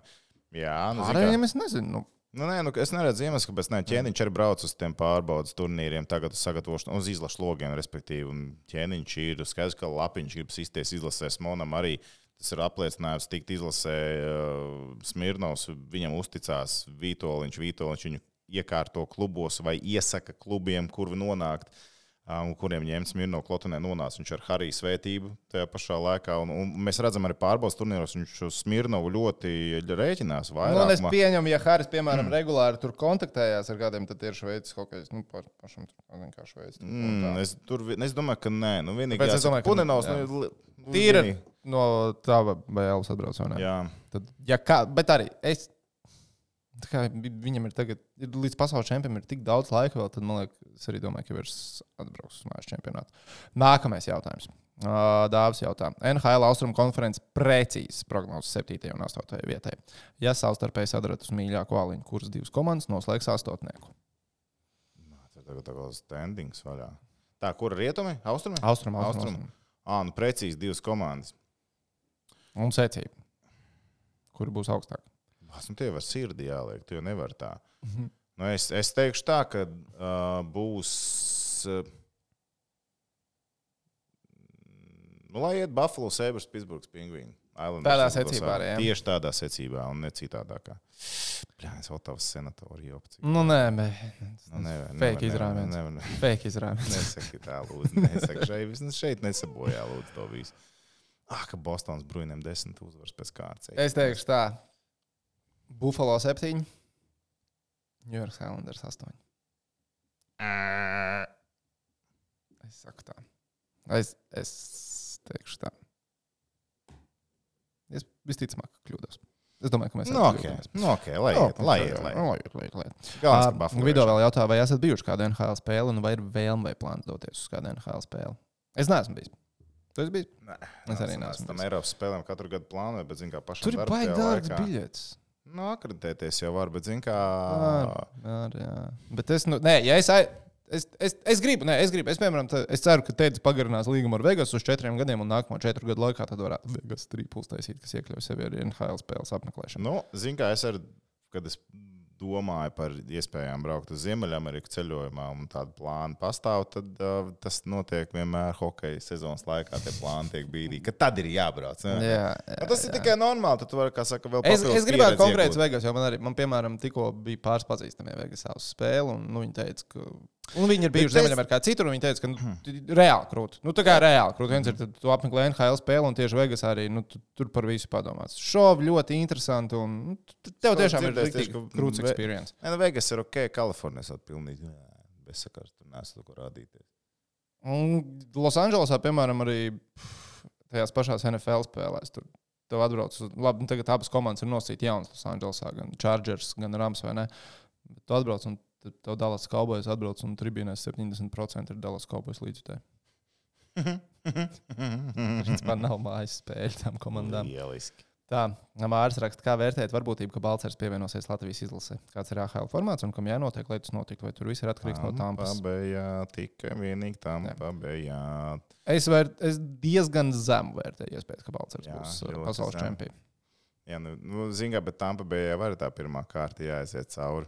Jā, nu, zini kā- Pārējiem es nezinu. Nu, Nu, nē, nu, es neredzu iemeslu, kāpēc ne. Ķēniņš arī brauc uz tiem pārbaudas turnīriem, tagad uz sagatavošanu, uz izlašu logiem, respektīvi. Un ķēniņš ir skaidrs, ka lapiņš grib izties izlasēs Monam arī. Tas ir apliecinājums, tikt izlasē uh, Smirnovs. Viņam uzticās Vitoļņš, Vitoļņš viņu iekārto klubos vai iesaka klubiem, kur nonākt. Um, kuriem ņemts Mirno Klotenē nonāca. Viņš ar Hariju svētību tajā pašā laikā. Un, un mēs redzam arī pārbaudas turnīros, viņš uz Smirnovu ļoti rēķinās. Nu, un es vairākumā. pieņemu, ja Haris, piemēram, mm. regulāri tur kontaktējās ar kādiem, tad ir šveicis hokejs. Nu, pa, pašam kā šveicis. Mm, es, tur, es domāju, ka nē, nu, vienīgi es domāju, ka- Punenovs. Nu, vienīgi- no atbrauc. vai ne? Jā, Tad, ja kā, bet arī es. Kā, vi- viņam ir tagad, ir līdz pasaules čempionam, ir tik daudz laika vēl, tad man liekas, es arī domāju, ka viņš atbrauks uz mājas čempionātu. Nākamais jautājums. Dāvis jautā, NHL austrumu konferences precīzs prognozes 7. un 8. vietai. Ja savstarpēji sadarat uz mīļāko aliņu, kuras divas komandas noslēgs astotnieku? tagad tā kā standings vaļā. Tā, kur rietumi? Austrumi? Austrumu, Austrumu. austrumu. Ā, nu precīzi divas komandas. Un secība. Kur būs augstāk? Bas, Nu, tie var sirdī jāliek, tu jau nevar tā. Mhm. Nu, es, es teikšu tā, ka uh, būs. Uh, nu, lai iet Buffalo, Sabres, Pittsburghs, Pingvīni. Islanders Tādā secībā arī, jā? Tieši tādā secībā, un ne citādākā. Jā, es vēl tavs senatori opcija. Nu, nē, bet. Nu, nevar, Fake nevar, Fake izrāviens. Nesaki tā, lūdzu. Nesaki šeit, vismaz šeit nesabojā, lūdzu, to visu. Ah, ka Bostonas brūniem desmit uzvaras pēc kārtas. Es teikšu tā. Buffalo 7. New York Islanders 8. Es saku tā. Es, es teikšu tā. Es visticamāk kļūdos. Es domāju, ka mēs Nu, ok, kļūdāmies. nu, ok, lai Nu, iet, lai iet. Lai iet. Lai iet, lai iet. Galvenais, ka Video vēl jautā, vai esat bijuši kādā NHL spēlē, un vai ir vēlme vai plāns doties uz kādu NHL spēli? Es neesmu bijis. Tu esi bijis? Nē, Es arī neesmu. Tam. Eiropas spēlēm katru gadu plānoju, bet, zin kā, pašam Tur ir baigi laikā- biļets. Nu, akreditēties jau var, bet, zin kā, Ar, ar, jā. Bet es, nu, nē, ja es, es, es, es gribu, nē, es gribu, es, piemēram, tā- es ceru, ka teicis pagarinās līgumu ar Vegas uz četriem gadiem, un nākamo četru gadu laikā tad varētu Vegas trīpus taisīt, kas iekļauj sevi arī NHL spēles apmeklēšanu. Nu, zin kā, es arī, kad es domāju par iespējām braukt uz Ziemeļameriku ceļojumā, un tāda plāna pastāv, tad uh, tas notiek vienmēr hokeja sezonas laikā. Tie plāni tiek bīdīgi, ka tad ir jābrauc. ne? Jā, Nu, tas ir tikai normāli. Tad tu vari, kā saka, vēl Es, es gribētu konkrēti. Vegas, jo man arī, man, piemēram, tikko bija pāris pazīstami Vegasā uz spēli, un nu, viņi teica, ka. Un viņi ir bijuši Bet es- Ziemeļamerikā citur, un viņi teica, ka nu, reāli krūti. Nu, tā kā reāli krūti. Viens ir, tad tu apmeklē NHL spēli, un tieši Vegasā arī nu, tu, tur par visu padomāts. Šovi ļoti interesanti, un nu, tev tiešām ir ka krūts experience. Nē, nu, Vegas ir ok, Kalifornijas ir pilnīgi bezsakars. Tur nesu ko rādīties. Un Losandželosā, piemēram, arī tajās pašās NFL spēlēs. Tur tev atbrauc labi, nu, tagad abas komandas ir nosītītas jaunas Losandželosā, gan Chargers, gan Rams vai ne. Bet tu atbrauc un tad tev Dallas Cowboys atbrauc un tribīnēs 70% ir Dallas Cowboys līdzjutēji. Principā nav mājas spēļu tām komandām. Lieliski. Tā, Mārcis raksta, kā vērtēt varbūtību, ka Balčers pievienosies Latvijas izlasē. Kāds ir AHL formāts un kam jānotiek, lai tas notiktu, vai tur viss ir atkarīgs no tām pusēm? Pabējāt, tikai vienīgi tam Jā. pabējāt. Es, vēr, es diezgan zemu vērtēju, iespējams, ka Balčers būs pasaules čempions. Jā, nu, nu zināmā, bet tam pabējā var tā pirmā kārta jāaiziet cauri.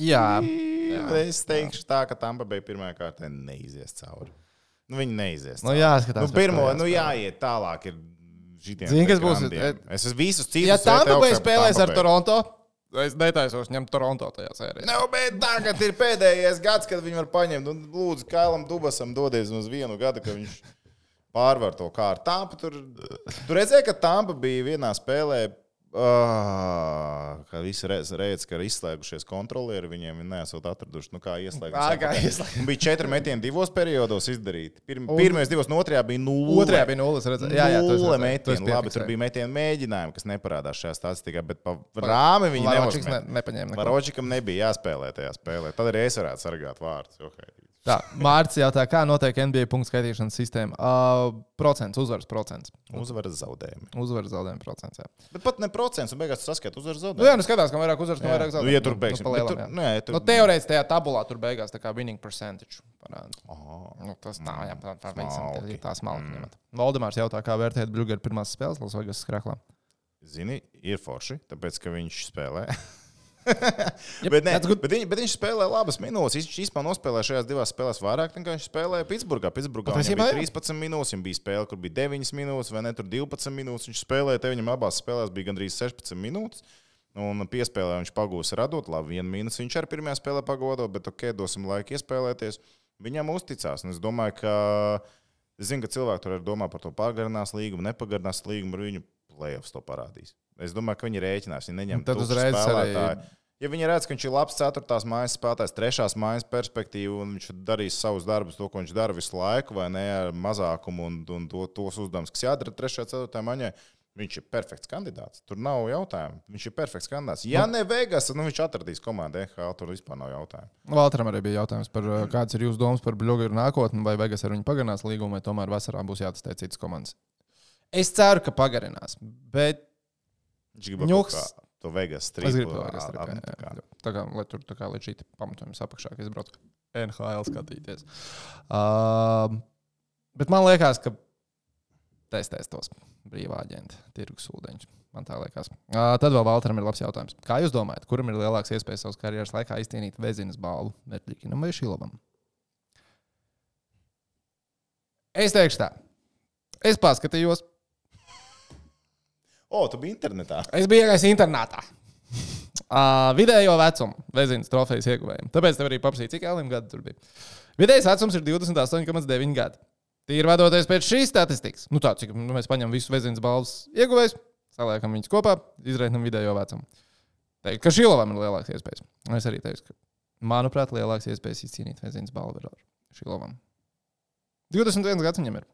Jā, Jā, es teikšu tā, ka tam pabējā pirmā kārta neizies cauri. Nu, viņi neizies. nu, cauri. jāskatās. Nu, pirmo, nu, jāiet tālāk. Zini, kas būs? grandiem. Es esmu visus citus. Ja Tampa Bay spēlēs Tampa ar Bay. Toronto, es netaisos ņemt Toronto tajā sērijā. Nu, bet tagad ir pēdējais gads, kad viņi var paņemt. Un, lūdzu, Kailam Dubasam dodies uz vienu gadu, ka viņš pārvar to kārtu. Tampa tur, tur redzēja, ka Tampa bija vienā spēlē. Uh, ka visi redz, ka ir izslēgušies kontrolieri, viņiem nesot atraduši, nu, kā ieslēgt. Ā, kā ieslēgt. Bija četri metieni divos periodos izdarīti. Pirm, Un- pirmais divos, no otrajā bija nulle. Otrajā bija. Redzē. Jā, jā, Nulle metieni. Labi, tur bija metieni mēģinājumi, kas neparādās šajā statistikā, bet pa rāmi viņi nepaņēma. Varočikam nebija jāspēlē tajā spēlē. Tad arī es varētu sargāt vārdus. Okay. Tā, Mārcis jautā, kā notiek NBA punktu skaitīšanas sistēma? Uh, procents, uzvaras procents. Uzvaras zaudējumi. Uzvaras zaudējuma procents. Jā. Bet pat ne procents, un beigās tu saskati uzvaras Nu, jā, zaudējumu. nu skatās, kam vairāk uzvaras, kam vairāk Nu, zaudējumu. ja tur beigsim. Nu, pa bet lielam, tur- nē, tur- Nu, teorētiski tajā tabulā tur beigās tā kā winning percentage. Aha. Nu, tas tā, jā, tā, tā, Smalki. tā, smalki ņemat. Valdemārs jautā, kā vērtēt Blueger pirmās spēles Lasvegas skraklā. Zini, ir forši, tāpēc ka viņš spēlē. [LAUGHS] Yep, bet, ne, bet, viņ, bet viņš spēlē labas minūtes. Viņš īstenībā nospēlēja šajās divās spēlēs vairāk nekā viņš spēlēja Pitsburgā. Pitsburgā viņam bija jā. 13 minūtes, viņam bija spēle, kur bija 9 minūtes, vai ne tur 12 minūtes. Viņš spēlēja, te viņam abās spēlēs bija gandrīz 16 minūtes. Un piespēlē viņš pagūs radot, labi, vienu mīnus viņš arī pirmajā spēlē pagodo, bet ok, dosim laiku iespēlēties. Viņam uzticās. Un es domāju, ka, es zinu, ka cilvēki tur arī domā par to pagarinās līgumu, nepagarinās līgumu, ar viņu playoffs to parādīs. Es domāju, ka viņi rēķinās, viņi neņem Un tukšu uzreiz arī- spēlētāju. Ja viņi redz, ka viņš ir labs ceturtās mājas spēlētājs, trešās mājas perspektīva, un viņš darīs savus darbus, to, ko viņš dara visu laiku, vai ne ar mazākumu un, un to, tos uzdevumus, kas jādara trešajā, ceturtajā maņā, viņš ir perfekts kandidāts. Tur nav jautājumu. Viņš ir perfekts kandidāts. Ja ne Vegas, tad nu, viņš atradīs komandu NHL, tur vispār nav jautājumu. Valtram arī bija jautājums par, uh, kāds ir jūsu domas par Bluegeru nākotni, vai Vegas ar viņu pagarinās līgumu, vai tomēr vasarā būs jātestē citas komandas. Es ceru, ka pagarinās, bet Viņš grib kaut kā to Vegas strīdu. stripē, jā. Tā kā, lai tur tā kā līdz šī pamatojums apakšā, ka es braucu NHL skatīties. Uh, bet man liekas, ka testēs tos brīvā aģenta tirgus ūdeņus. Man tā liekas. Uh, tad vēl Valteram ir labs jautājums. Kā jūs domājat, kuram ir lielāks iespējas savas karjeras laikā izcīnīt Vēzinas balvu? Merķīnam vai Šilovam? Es teikšu tā. Es paskatījos, O, tu biji internetā. Es biju iegājis internātā. Uh, [LAUGHS] vidējo vecumu Vēzinas trofejas ieguvējiem. Tāpēc tev arī paprasīja, cik Elim gadu tur bija. Vidējais vecums ir 28,9 gadi. Tīri vadoties pēc šīs statistikas, nu tā, cik nu, mēs paņemam visus Vēzinas balvas ieguvējus, saliekam viņus kopā, izreikinām vidējo vecumu. Teikt, ka Šilovam ir lielāks iespējas. Es arī teiktu, ka, manuprāt, lielāks iespējas izcīnīt Vēzinas balvu ir ar Šilovam. 21 gads viņam ir.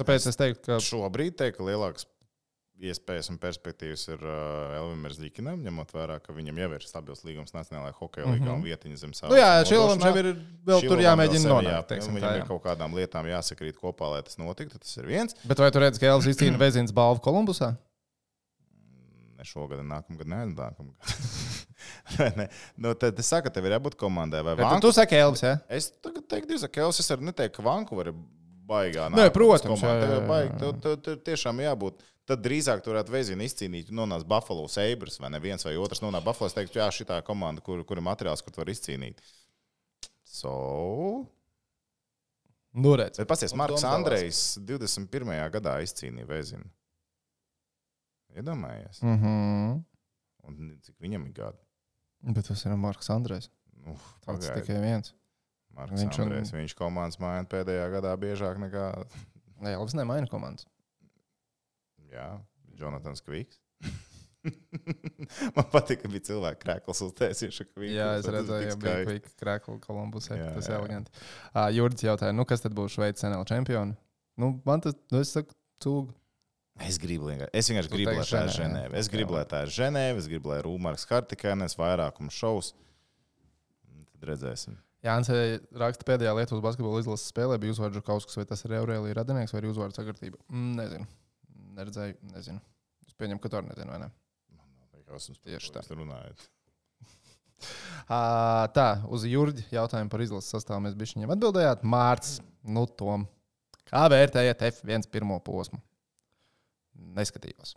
Tāpēc es teiktu, ka Šobrīd teikt, ka lielāks iespējas un perspektīvas ir uh, Elvim Zvaigznājam, ņemot vērā, ka viņam jau ir stabils līgums Nacionālajā hokeja līgā mm -hmm. un vietiņa zem savas. Nu, jā, Šilovam jau ir vēl tur jāmēģina nonākt. Jā, viņam ir kaut kādām lietām jāsakrīt kopā, lai tas notiktu. Tas ir viens. Bet vai tu redzi, ka Elvis izcīna [CLEARS THROAT] Vēzins balvu Kolumbusā? Ne šogad, nākamgad, ne nākamgad. [LAUGHS] ne. Nu, tad es saku, tev ir jābūt komandai. Vai Vanku... Tu saki, Elvis, jā? Ja? Es tagad teiktu, ka Elvis, es arī neteiktu, ka Vankūver ir baigā. Nē, protams, komanda. jā, jā, jā. Baig, tev, tev, tev tiešām jābūt tad drīzāk tur varētu vēzinu izcīnīt. Nonāca Buffalo Sabres vai neviens vai otrs. Nonāca Buffalo, es teiktu, jā, šī tā komanda, kur, kur ir materiāls, kur var izcīnīt. So. Nu, redz. Bet pasies, Marks Andrejs 21. gadā izcīnīja vēzinu. Iedomājies. Mm -hmm. Un cik viņam ir gadi? Bet tas ir Marks Andrejs. Nu, Tas tikai viens. Marks viņš, Andrejs, un... viņš komandas maina pēdējā gadā biežāk nekā. Nē, Elvis nemaina komandas. Jā, Jonatans Kviks. [LAUGHS] Man patīk, ka bija cilvēki krāklis uztaisījuši. Jā, es redzēju, ka bija kvika krāklis Kolumbusē. Tas ir eleganti. Uh, Jurģis jautāja, nu kas tad būs Šveices NL čempioni? Nu, man tas, nu, es saku, cūga. Es gribu vienkārši, es vienkārši gribu, lai tā ir Ženēva. Es gribu, lai tā ir Ženēva, es gribu, lai Rūmārs Hartikēnis, vairākums šovs. Tad redzēsim. Jānis raksta pēdējā Lietuvas basketbola izlases spēlē, bija uzvārds Žukauskas, vai tas ir Aurēlija Radinieks vai arī uzvārds sakartība. Mm, nezinu. Neredzēju, nezinu. Es pieņemu, ka tu arī nezini, vai ne? Man nav jausmas, tieši tā. Runājot. uh, [LAUGHS] tā, uz Jurģa jautājumu par izlases sastāvu mēs bijām atbildējāt. Mārcis, nu, Tom, kā vērtējat F1 pirmo posmu? neskatījos.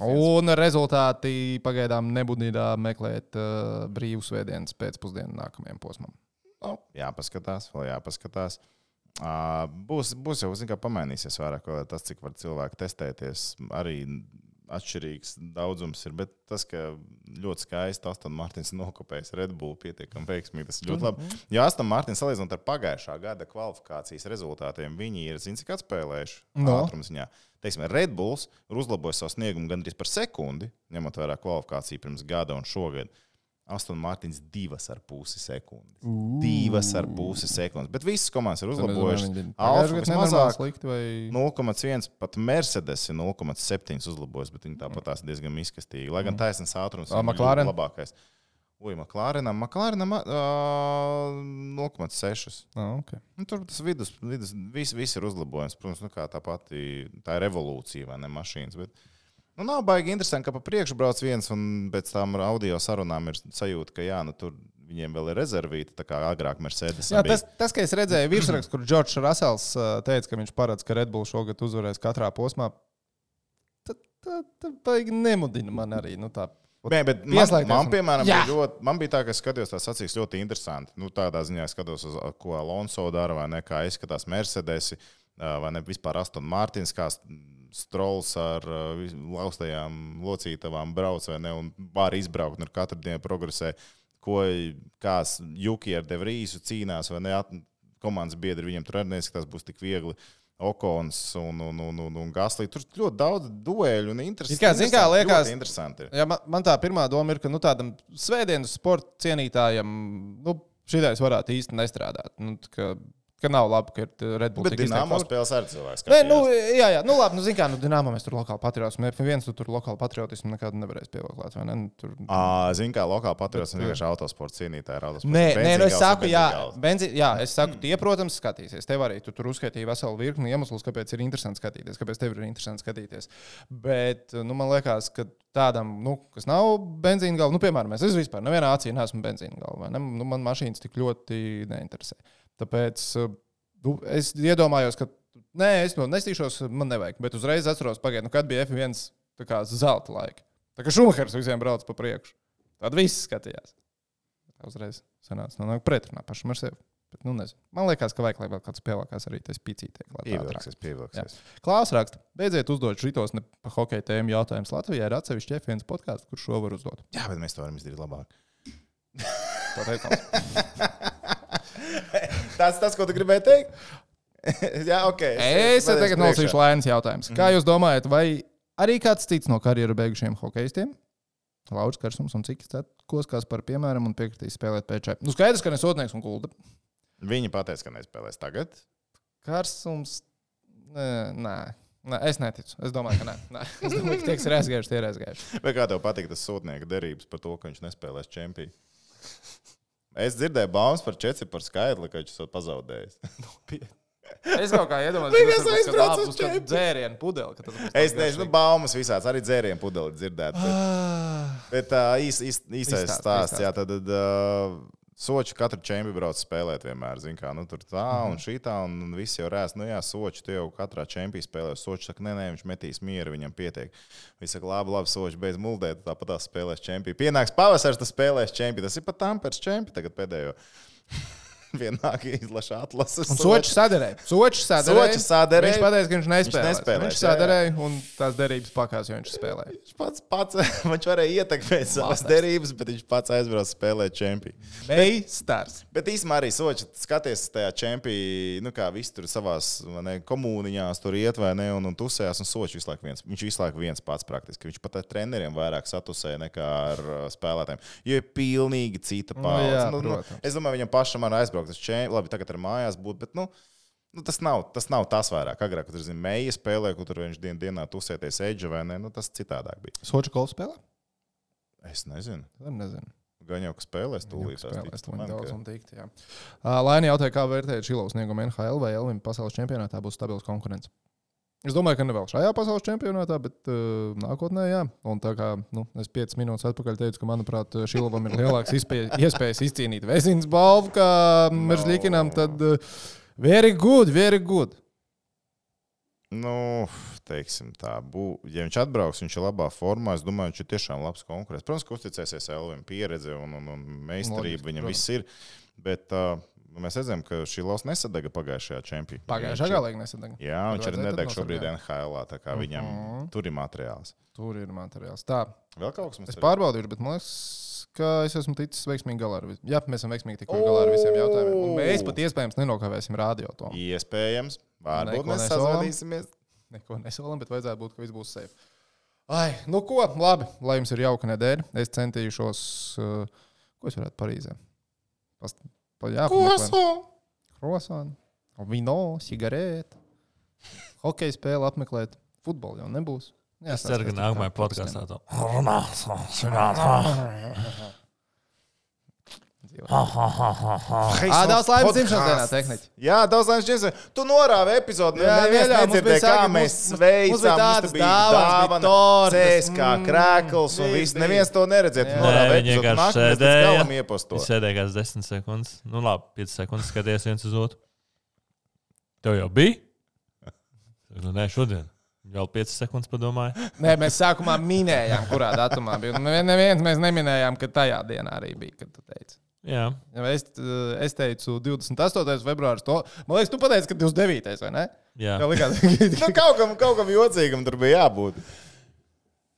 Un rezultāti pagaidām nebūdīdā meklēt uh, brīvus vēdienas pēcpusdienu nākamajam posmam. Nu, jāpaskatās, vēl jāpaskatās. Uh, būs, būs jau, zināmā mērā, pamainīsies vairāk tas, cik var cilvēki testēties. Arī atšķirīgs daudzums ir. Bet tas, ka ļoti skaisti Aston Martins nokopējis Red Bull pietiekami veiksmīgi, tas ir ļoti labi. Mhm. Ja Aston Martins salīdzinot ar pagājušā gada kvalifikācijas rezultātiem, viņi ir, zini, cik atspēlējuši no. ātrumziņā. Teiksim, Red Bulls ir uzlabojis savu sniegumu gandrīz par sekundi, ņemot vērā kvalifikāciju pirms gada un šogad. Aston Martins divas ar pusi sekundes. Uh. Divas ar pusi sekundes. Bet visas komandas ir uzlabojušas. Alfa ir mazāk, slikti vai 0,1. Pat Mercedes ir 0,7 uzlabojis, bet viņi tāpat tās diezgan izkastīgi. Lai gan mm. taisnīgs ātrums ir McLaren. labākais. Ui, McLarenam, McLarenam uh, 0,6. Ah, okay. nu, tur tas vidus, vidus viss vis ir uzlabojums. Protams, nu, tā pati tā ir evolūcija vai ne mašīnas. Bet, uh, Nu, nav baigi interesanti, ka pa priekšu brauc viens, un pēc tam audio sarunām ir sajūta, ka jā, nu, tur viņiem vēl ir rezervīta, tā kā agrāk Mercedes. Jā, tas, tas, ka es redzēju virsrakstu, kur Džordžs Rasels teica, ka viņš paredz, ka Red Bull šogad uzvarēs katrā posmā, tad tā, tā baigi nemudina man arī. Nu, tā Nē, bet man, man, piemēram, jā. bija ļoti, man bija tā, ka es skatījos tās acīs ļoti interesanti. Nu, tādā ziņā es skatos, uz, ko Alonso dara, vai ne, kā izskatās Mercedes, vai ne vispār Aston Martins, kā strols ar uh, laustajām locītavām brauc vai ne, un var izbraukt un ar katru dienu progresē. Ko kāds Juki ar Devrīsu cīnās, vai ne? Komandas biedri viņam tur arī neskatās, būs tik viegli. Okons un, un, un, un, un Gaslī. Tur ļoti daudz dueļu un interesantu. Kā, zin, kā liekas, interesanti. Jā, man, man tā pirmā doma ir, ka nu, tādam svētdienas sporta cienītājam nu, šitais varētu īsti nestrādāt. Nu, ka, Ka nav labi, ka ir Red Bull. Bet Dienāmo spēles arī cilvēks. Nē, nu, jā, jā, nu labi, nu, zin kā, nu, Dienāmo mēs tur lokāli patriotismu, F1 tu tur lokāli patriotismu nekad nevarēs pievilkt, vai ne? Nu, tur... À, zin kā, lokāli patriotismu vienkārši autosports cienītāji ir autosports. Nē, nē, nu, es saku, jā, benzi, jā, es saku, tie, protams, skatīsies. Tev arī tu tur uzskaitīja veselu virkni iemeslus, kāpēc ir interesanti skatīties, kāpēc tev ir interesanti skatīties. Bet, nu, man liekas, ka tādam, nu, kas nav benzīna galva, nu, piemēram, es vispār nevienā acī neesmu benzīna galva, ne? nu, man mašīnas tik ļoti neinteresē. Tāpēc Nu, es iedomājos, ka nē, es to nestīšos, man nevajag. Bet uzreiz atceros, pagaid, nu, kad bija F1 zelta laika. Tā kā Šumahers visiem brauc pa priekšu. Tad viss skatījās. Uzreiz sanāca no nu, pretrunā pašam ar sevi. Bet, nu, nezinu. Man liekas, ka vajag, lai vēl kāds spēlēkās arī tas pīcītē. Pievilksies, pievilksies. Klāsts raksta, beidziet uzdot šitos ne pa hokeja tēmu jautājumus. Latvijā ir atsevišķi F1 podkāsts, kurš šo var uzdot. Jā, bet mēs to varam izdarīt labāk. [LAUGHS] tas, tas, ko tu gribēji teikt? [LAUGHS] Jā, ok. Es, es tagad nolasīšu lēnas jautājumus. Mm -hmm. Kā jūs domājat, vai arī kāds cits no karjeru beigušiem hokeistiem? Lauris Karsums un cik cits, kas par piemēram, un piekritīs spēlēt pēc Nu, skaidrs, ka nesodnieks un kulda. Viņi pateica, ka nespēlēs tagad. Karsums. Nē, nē. Nē, es neticu. Es domāju, ka nē. nē. [LAUGHS] Es domāju, ka tie, kas ir aizgājuši, tie ir aizgājuši. Vai kā tev patīk tas sūtnieka derības par to, ka viņš nespēlēs čempionu? Es dzirdēju baumas par četri par skaitli, ka viņš esat pazaudējis. [LAUGHS] Es kaut kā iedomājos, [LAUGHS] ka tas būs kāda čempi. dzērienu būs Es tāds nezinu, garšīgs. baumas visāds, arī dzērienu pudeli dzirdēt. Bet, Ah. bet uh, īs, īs, īsais Izstāst, stāsts, jā, tad uh, soči katru čempionu brauc spēlēt vienmēr. Zin, kā, nu, tur tā Mhm. un šī tā, un, visi jau rēs, nu jā, soči, tu jau katrā čempionā spēlē. Soči saka, nē, nē, viņš metīs mieru, viņam pietiek. Viņš saka, labi, labi, soči, beidz muldēt, tāpat tā spēlēs čempionu. Pienāks pavasaris, tas spēlēs čempionu. Tas ir pat Tampers čempions tagad pēdējo. [LAUGHS] [LAUGHS] Vienāk izlaša atlases. Un Sočs sadarēja. Sočs sadarēja. Sočs sadarēja. Viņš pateica, ka viņš nespēlēs. nespēlēs, Viņš jā, jā. sadarēja un tās derības pakās, jo viņš spēlēja. Viņš pats, pats [LAUGHS] viņš varēja ietekmēt savas derības, bet viņš pats aizbrauca spēlēt čempionu. Meistars. Bet īstenībā arī Soči skaties tajā čempionā, nu kā visi tur savā komunijās tur iet vai ne, un, un tusējās. Un Soči visu laiku viens, viņš visu laiku viens pats praktiski. Viņš pat ar treneriem vairāk satusēja nekā ar spēlētājiem. Jo ir pilnīgi cita Nu, paudze. jā, nu, nu, es domāju, viņam pašam ir aizbraukt uz čempionu. Labi, tagad ar mājās būt, bet nu, nu, tas, nav, tas nav tas vairāk. Agrāk, kad tur zina, meija spēlē, kur tur viņš dien, dienā tusēties eģe vai ne, nu, tas citādāk bija. Sočs golfu spēlē? Es nezinu. Es nezinu. Gan jau, ka spēlēs Viņam tūlīt. spēlēs Man, daudz ka- un tikt. Ā, Laini jautāja, kā vērtējat Šilovas sniegumu NHL vai Elvim pasaules čempionātā būs stabils konkurence. Es domāju, ka ne vēl šajā pasaules čempionātā, bet uh, nākotnē, jā. Un tā kā nu, es 5 minūtes atpakaļ teicu, ka, manuprāt, Šilovam ir lielāks izpē- iespējas izcīnīt Vēsīnas balvu kā Meržļikinam, tad uh, very good, very good. Nu, teiksim tā, bū, ja viņš atbrauks, viņš ir labā formā. Es domāju, viņš ir tiešām labs konkurents. Protams, ka uzticēsies Elvim, pieredze un, un, un meistarība Loģiski, viņam protams. viss ir. Bet uh, mēs redzam, ka šī lausa nesadega pagājušajā čempionā. Pagājušā gada galā nesadega. Jā, viņš vajadzēja, nedeg šobrīd. NHL, tā kā viņam Mhm. tur ir materiāls. Tur ir materiāls. Tā, Vēl kaut kas mums es pārbaudīju, bet man liekas, ka es esmu ticis veiksmīgi galā ar visiem. Jā, mēs esam veiksmīgi tikuši galā ar visiem jautājumiem. Un mēs pat iespējams nenokavēsim radio to. Iespējams, varbūt mēs sazvanīsimies. Neko nesolam, bet vajadzētu būt, ka viss būs safe. Ai, nu ko, labi, lai jums ir jauka nedēļa. Es centīšos, uh, ko es varētu Parīzē. Past, pameklēt. Krosāni, vino, cigarete, hokeja spēle apmeklēt. Futbolu jau nebūs. Jā, Es ceru, ka nākamajā podkāstā to runās. Ā, daudz laimes dzimšanas dienā, tehniķi. Jā, daudz laimes dzimšanas dienā. Tu norāvi epizodi. Jā, Jā, jā, mums bija nedzirdēja, kā mēs sveicām. Mums bija dāvana, tortes, Cēskā, mm, krēkls un viss. Neviens to neredzēja. Tu Jā. norāvi Nē, viņi epizodi. vienkārši Nākamais līdz sēdēja. galam ieposto. Viņš sēdēja kāds 10 sekundes. Nu, labi, 5 sekundes skaties viens uz otru. Tev jau bija? Nu, nē, šodien. Vēl 5 sekundes padomāju. Nē, mēs sākumā minējām, kurā datumā bija. Neviens mēs neminējām, ka tajā dienā arī bija, kad tu teici. Jā, Ja Es, eh, es teicu, 28. februāris. To, man liekas, tu pateici, ka 29. vai ne? jā. Jā, likās, Nu, [LAUGHS] kaut kam, kaut kam jocīgam tur bija jābūt.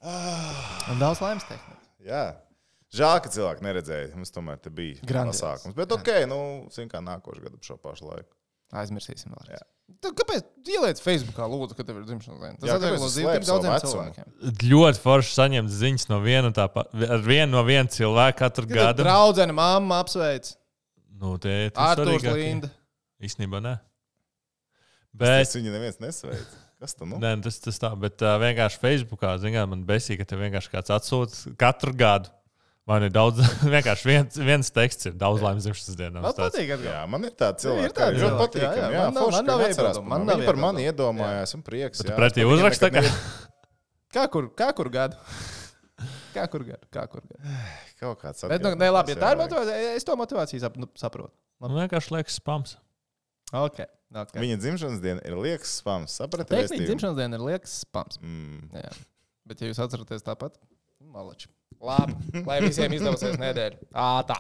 ka daudz laimes tehnika. Jā. Žēl, ka cilvēki neredzēja. Mums tomēr bija Grandios. pasākums. Bet ok, nu, zin kā nākošais gadu ap šo pašu laiku. Aizmirsīsim vēl. Jā. Tu, kāpēc? Ieliec Facebookā, lūdzu, ka tev ir dzimšanas diena. Tas atvieglo dzīvi tik daudziem cilvēkiem. Ļoti forši saņemt ziņas no viena, tā, pa- ar vienu no viena cilvēka katru Kad gadu. draudzene, mamma apsveic. Nu, tie ir Artūrs Linda. Īstenībā nē. Bet Bet, viņi neviens nesveic. Kas tu nu? nē, tas, tas tā, bet uh, vienkārši Facebookā, zinām, man besīk, ka te vienkārši kāds atsūta katru gadu. Man ir daudz, [LAUGHS] vienkārši viens, viens teksts, ir daudz laimes dzimšanas dienā. Man patīk, ka Jā, man ir tāds Ir cilvēks, kas ļoti patīk. jā, jā. Jā, Man nav- forši, man ka nav atcerās man mani. nav par mani iedomājās un prieks. Jā. pretī uzraksta, ka- [LAUGHS] Kā kur, [LAUGHS] kā kur gadu? Kā kur gadu? Kā kur gadu? Kaut kāds Bet, nu, ne, labi, ja tā ir motivācija, es to motivāciju sap, nu, saprotu. Man vienkārši liekas spams. Ok. okay. Viņa dzimšanas diena ir liekas spams. Saprati, Tehniski dzimšanas diena ir liekas spams. Mm. Jā. Bet, ja jūs atceraties tāpat, malači. Labi, lai visiem izdosies nedēļa. Ā, tā.